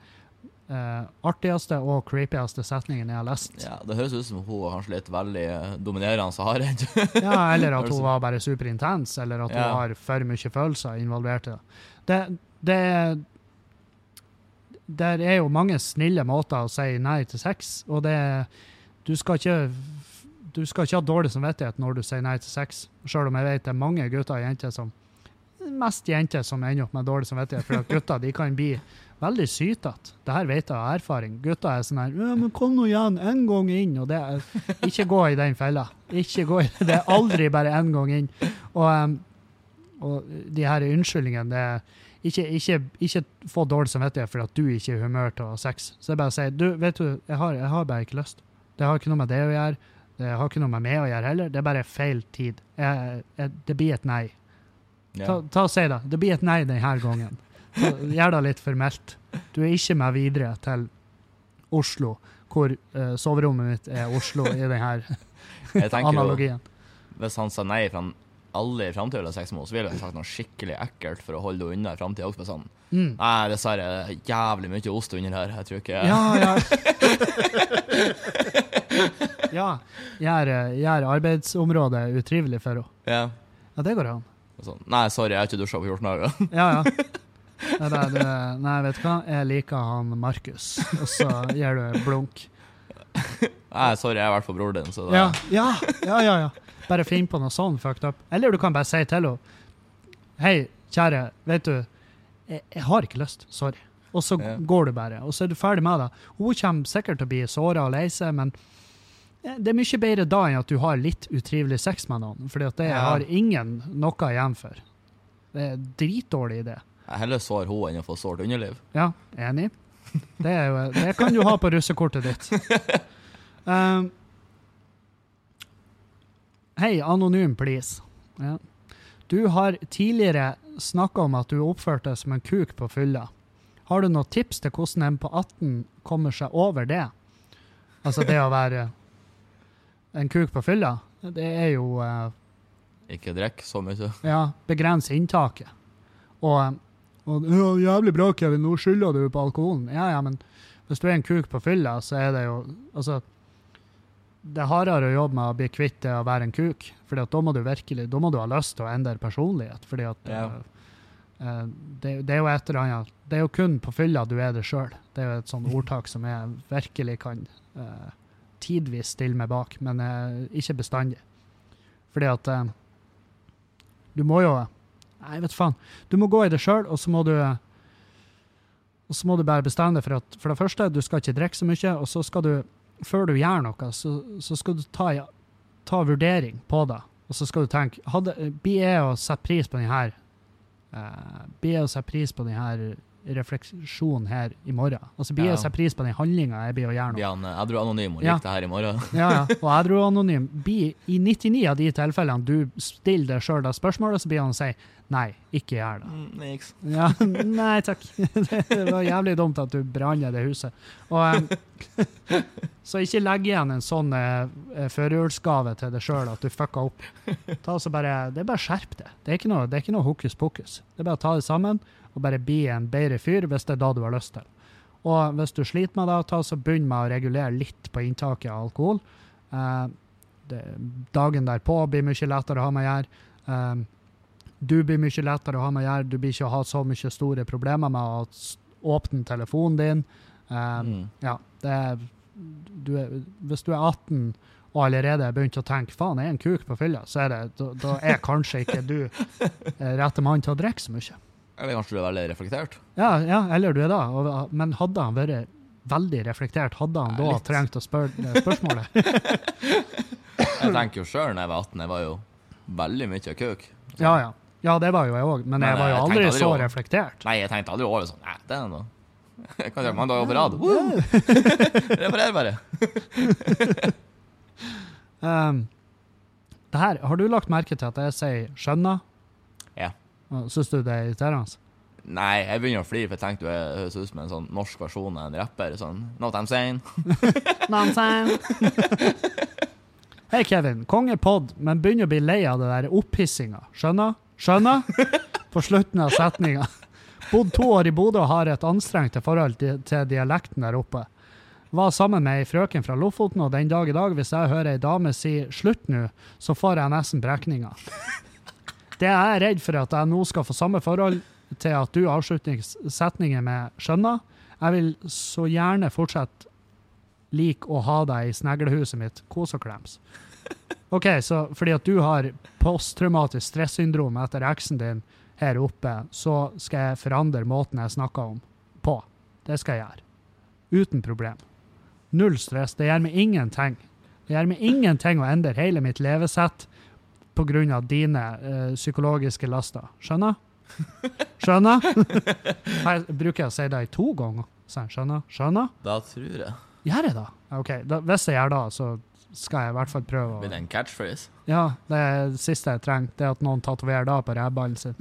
eh, artigste og creepieste setningen jeg har lest. Ja, Det høres ut som hun kanskje litt veldig eh, dominerende hardhendt. Ja, eller at hun var bare superintens, eller at hun Ja. har for mye følelser involvert i det. Det, det Der er jo mange snille måter å si nei til sex, og det Du skal ikke du skal ikke ha dårlig samvittighet når du sier nei til sex, sjøl om jeg vet det er mange gutter og jenter som Mest jenter som ender opp med dårlig samvittighet, for at gutter de kan bli veldig sytete. Det her vet jeg av erfaring. Gutter er sånn her ja, men 'Kom nå igjen, en gang inn.' Og det er, ikke gå i den fella. Ikke gå i Det er aldri bare én gang inn. Og, um, og de her unnskyldningene det er ikke, ikke, ikke få dårlig samvittighet for at du ikke er i humør til å ha sex. Så jeg bare sier du, vet du, jeg har, jeg har bare ikke lyst. Det har ikke noe med det å gjøre. Det har ikke noe med meg å gjøre heller. Det er bare feil tid. Jeg, jeg, det blir et nei. Ta, ta og Si det. Det blir et nei denne gangen. Gjør det litt formelt. Du er ikke med videre til Oslo, hvor uh, soverommet mitt er Oslo i denne tenker jo. Hvis han sa nei fra alle i framtida ville sex med så ville han sagt noe skikkelig ekkelt for å holde henne unna i framtida også. Sånn. Mm. Nei, dessverre. det er Jævlig mye ost under her. Jeg tror ikke Ja, ja. ja. Gjør, eh, gjør arbeidsområdet utrivelig for henne. Ja. Ja, det går an. Sånn. Nei, sorry, jeg har ikke dusja på 14 dager. Ja, ja. Nei, det, nei, vet du hva? Jeg liker han Markus. Og så gir du blunk. Nei, sorry, jeg er i hvert fall broren din, så det Ja, ja, ja, ja. ja. Bare finn på noe sånn fucked up. Eller du kan bare si til henne Hei, kjære, vet du, jeg, jeg har ikke lyst. Sorry. Og så Ja. går du bare, og så er du ferdig med det. Hun kommer sikkert til å bli såra og lei seg, men eh, det er mye bedre da enn at du har litt utrivelig sex med noen, at det Ja. har ingen noe igjen for. Det er en dritdårlig idé. Heller sår hun enn å få sårt underliv. Ja, enig. Det, jo, det kan du ha på russekortet ditt. Um, Hei, anonym, please. Ja. Du har tidligere snakka om at du oppførte deg som en kuk på fylla. Har du noen tips til hvordan en på 18 kommer seg over det? Altså det å være en kuk på fylla? Det er jo uh, Ikke drikk så mye. ja, begrense inntaket. Og, og jævlig bra, Kevin, nå skylder du på alkoholen. Ja, ja, men hvis du er en kuk på fylla, så er det jo Altså, det er hardere å jobbe med å bli kvitt det å være en kuk, fordi da må du virkelig, da må du ha lyst til å endre personlighet, fordi at Ja. uh, det, det er jo et eller annet Det er jo kun på fylla du er det sjøl. Det er jo et sånt ordtak som jeg virkelig kan uh, tidvis stille meg bak, men uh, ikke bestandig. Fordi at du må jo Nei, vet faen. Du må gå i det sjøl, og så må du og så må du bare bestemme deg for at for det første, du skal ikke drikke så mye, og så skal du, før du gjør noe, så, så skal du ta, ta vurdering på det. Og så skal du tenke hadde, Blir jeg å sette pris på denne uh, Blir jeg å sette pris på denne refleksjonen her i morgen? Og så Blir jeg Ja. sette pris på den handlinga jeg blir å gjøre nå? Han eh, edru anonym og Ja. liker det her i morgen? Ja, ja. Og edru-anonym blir i 99 av de tilfellene du stiller deg sjøl spørsmålet, så blir han å si nei, ikke gjør det. Mm, niks. Ja, nei takk. Det var jævlig dumt at du branner det huset. Og, um, så ikke legg igjen en sånn uh, førjulsgave til deg sjøl at du fucka opp. Ta bare, det er bare skjerp deg. Det er ikke noe, det er ikke noe hokus pokus. Det er bare å ta det sammen og bare bli en bedre fyr hvis det er da du har lyst til. Og hvis du sliter med det, ta så begynn med å regulere litt på inntaket av alkohol. Eh, det, dagen derpå blir mye lettere å ha med å gjøre. Um, du blir mye lettere å ha med å gjøre. Du blir ikke å ha så mye store problemer med å åpne telefonen din. Um, Mm. Ja, det er, du er, hvis du er 18 og allerede har begynt å tenke faen, jeg er en kuk på fylla, så er det, da, da er kanskje ikke du eh, rette mann til å drikke så mye. Eller kanskje du er veldig reflektert? Ja, ja eller du er. Og, men hadde han vært veldig reflektert, hadde han da litt. trengt å spørre spørsmålet? Jeg tenker jo sjøl da jeg var 18, jeg var jo veldig mye kuk. Ja, ja. Ja, det var jo jeg òg, men Men jeg var jo jeg aldri aldri så over- reflektert. Nei, jeg tenkte aldri over sånn Nei, det er noe. Jeg kan gjøre mange dager på rad. Reparer bare. Um, det her, har du lagt merke til at jeg sier 'skjønner'? Syns du det er irriterende? Nei, jeg begynner å flire, for jeg tenkte det høres ut som en sånn norsk versjon av en rapper. Sånn Not I'm saying. Nonsense. Hei, Kevin. Kongepod, men begynner å bli lei av det der opphissinga. Skjønner? Skjønner? På slutten av setninga. Bodd to år i Bodø og har et anstrengt forhold til dialekten der oppe. Var sammen med ei frøken fra Lofoten, og den dag i dag, hvis jeg hører ei dame si 'slutt nå', så får jeg nesten brekninger. Det jeg er redd for at jeg nå skal få samme forhold til at du avslutter setningen med 'skjønner'. Jeg vil så gjerne fortsette lik å ha deg i sneglehuset mitt. Kos og klems. OK, så fordi at du har posttraumatisk stressyndrom etter eksen din her oppe, så skal jeg forandre måten jeg snakker om på. Det skal jeg gjøre. Uten problem. Null stress. Det gjør meg ingenting. Det gjør meg ingenting å endre hele mitt levesett pga. dine uh, psykologiske laster. Skjønner? Skjønner? Her bruker jeg å si det to ganger. Skjønner? Skjønner? Da tror jeg Gjør jeg det? OK. Da, hvis jeg gjør det, så skal jeg i hvert fall prøve å blir det en catchphrase. Ja, det det siste jeg trenger. Det er at noen tatoverer det på rævballen sin.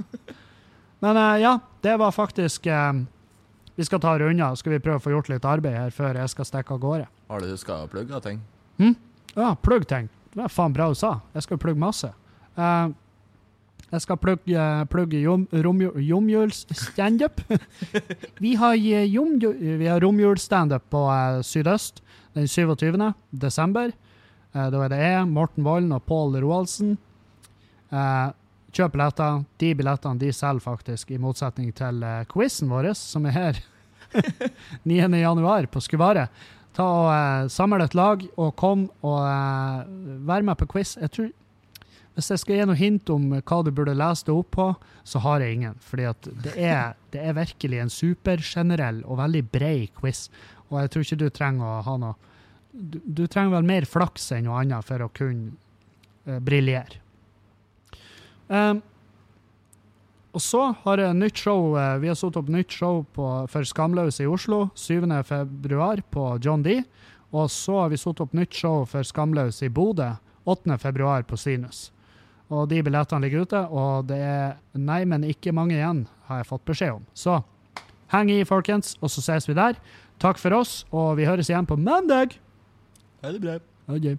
Men uh, ja, det var faktisk eh, Vi skal ta det unna. Skal vi prøve å få gjort litt arbeid her før jeg skal stikke av gårde? Har du huska å plugge ting? Ja, plugg ting. Det var faen bra du sa. Jeg skal plugge masse. Eh, jeg skal plugge, plugge romjulsstandup. vi har eh, har romjulsstandup på uh, Sydøst den 27. desember. Uh, da er det jeg, Morten Vollen og Pål Roaldsen. Uh, kjøp billetter. De billettene de selger faktisk, i motsetning til uh, quizen vår, som er her 9. januar på Skuvare. Ta og uh, Samle et lag og kom og uh, vær med på quiz. Jeg tror, hvis jeg skal gi noe hint om hva du burde lese det opp på, så har jeg ingen. Fordi det er, det er virkelig en supergenerell og veldig brei quiz. Og jeg tror ikke du trenger å ha noe Du, du trenger vel mer flaks enn noe annet for å kunne uh, briljere. Um, og så har jeg nytt show. eh, Vi har satt opp nytt show på, for Skamløse i Oslo 7. februar på John D. Og så har vi satt opp nytt show for Skamløse i Bodø 8. februar på Sinus. Og de billettene ligger ute, og det er nei, men ikke mange igjen, har jeg fått beskjed om. Så heng i, folkens, og så ses vi der. Takk for oss, og vi høres igjen på mandag. Ha det bra. Okay.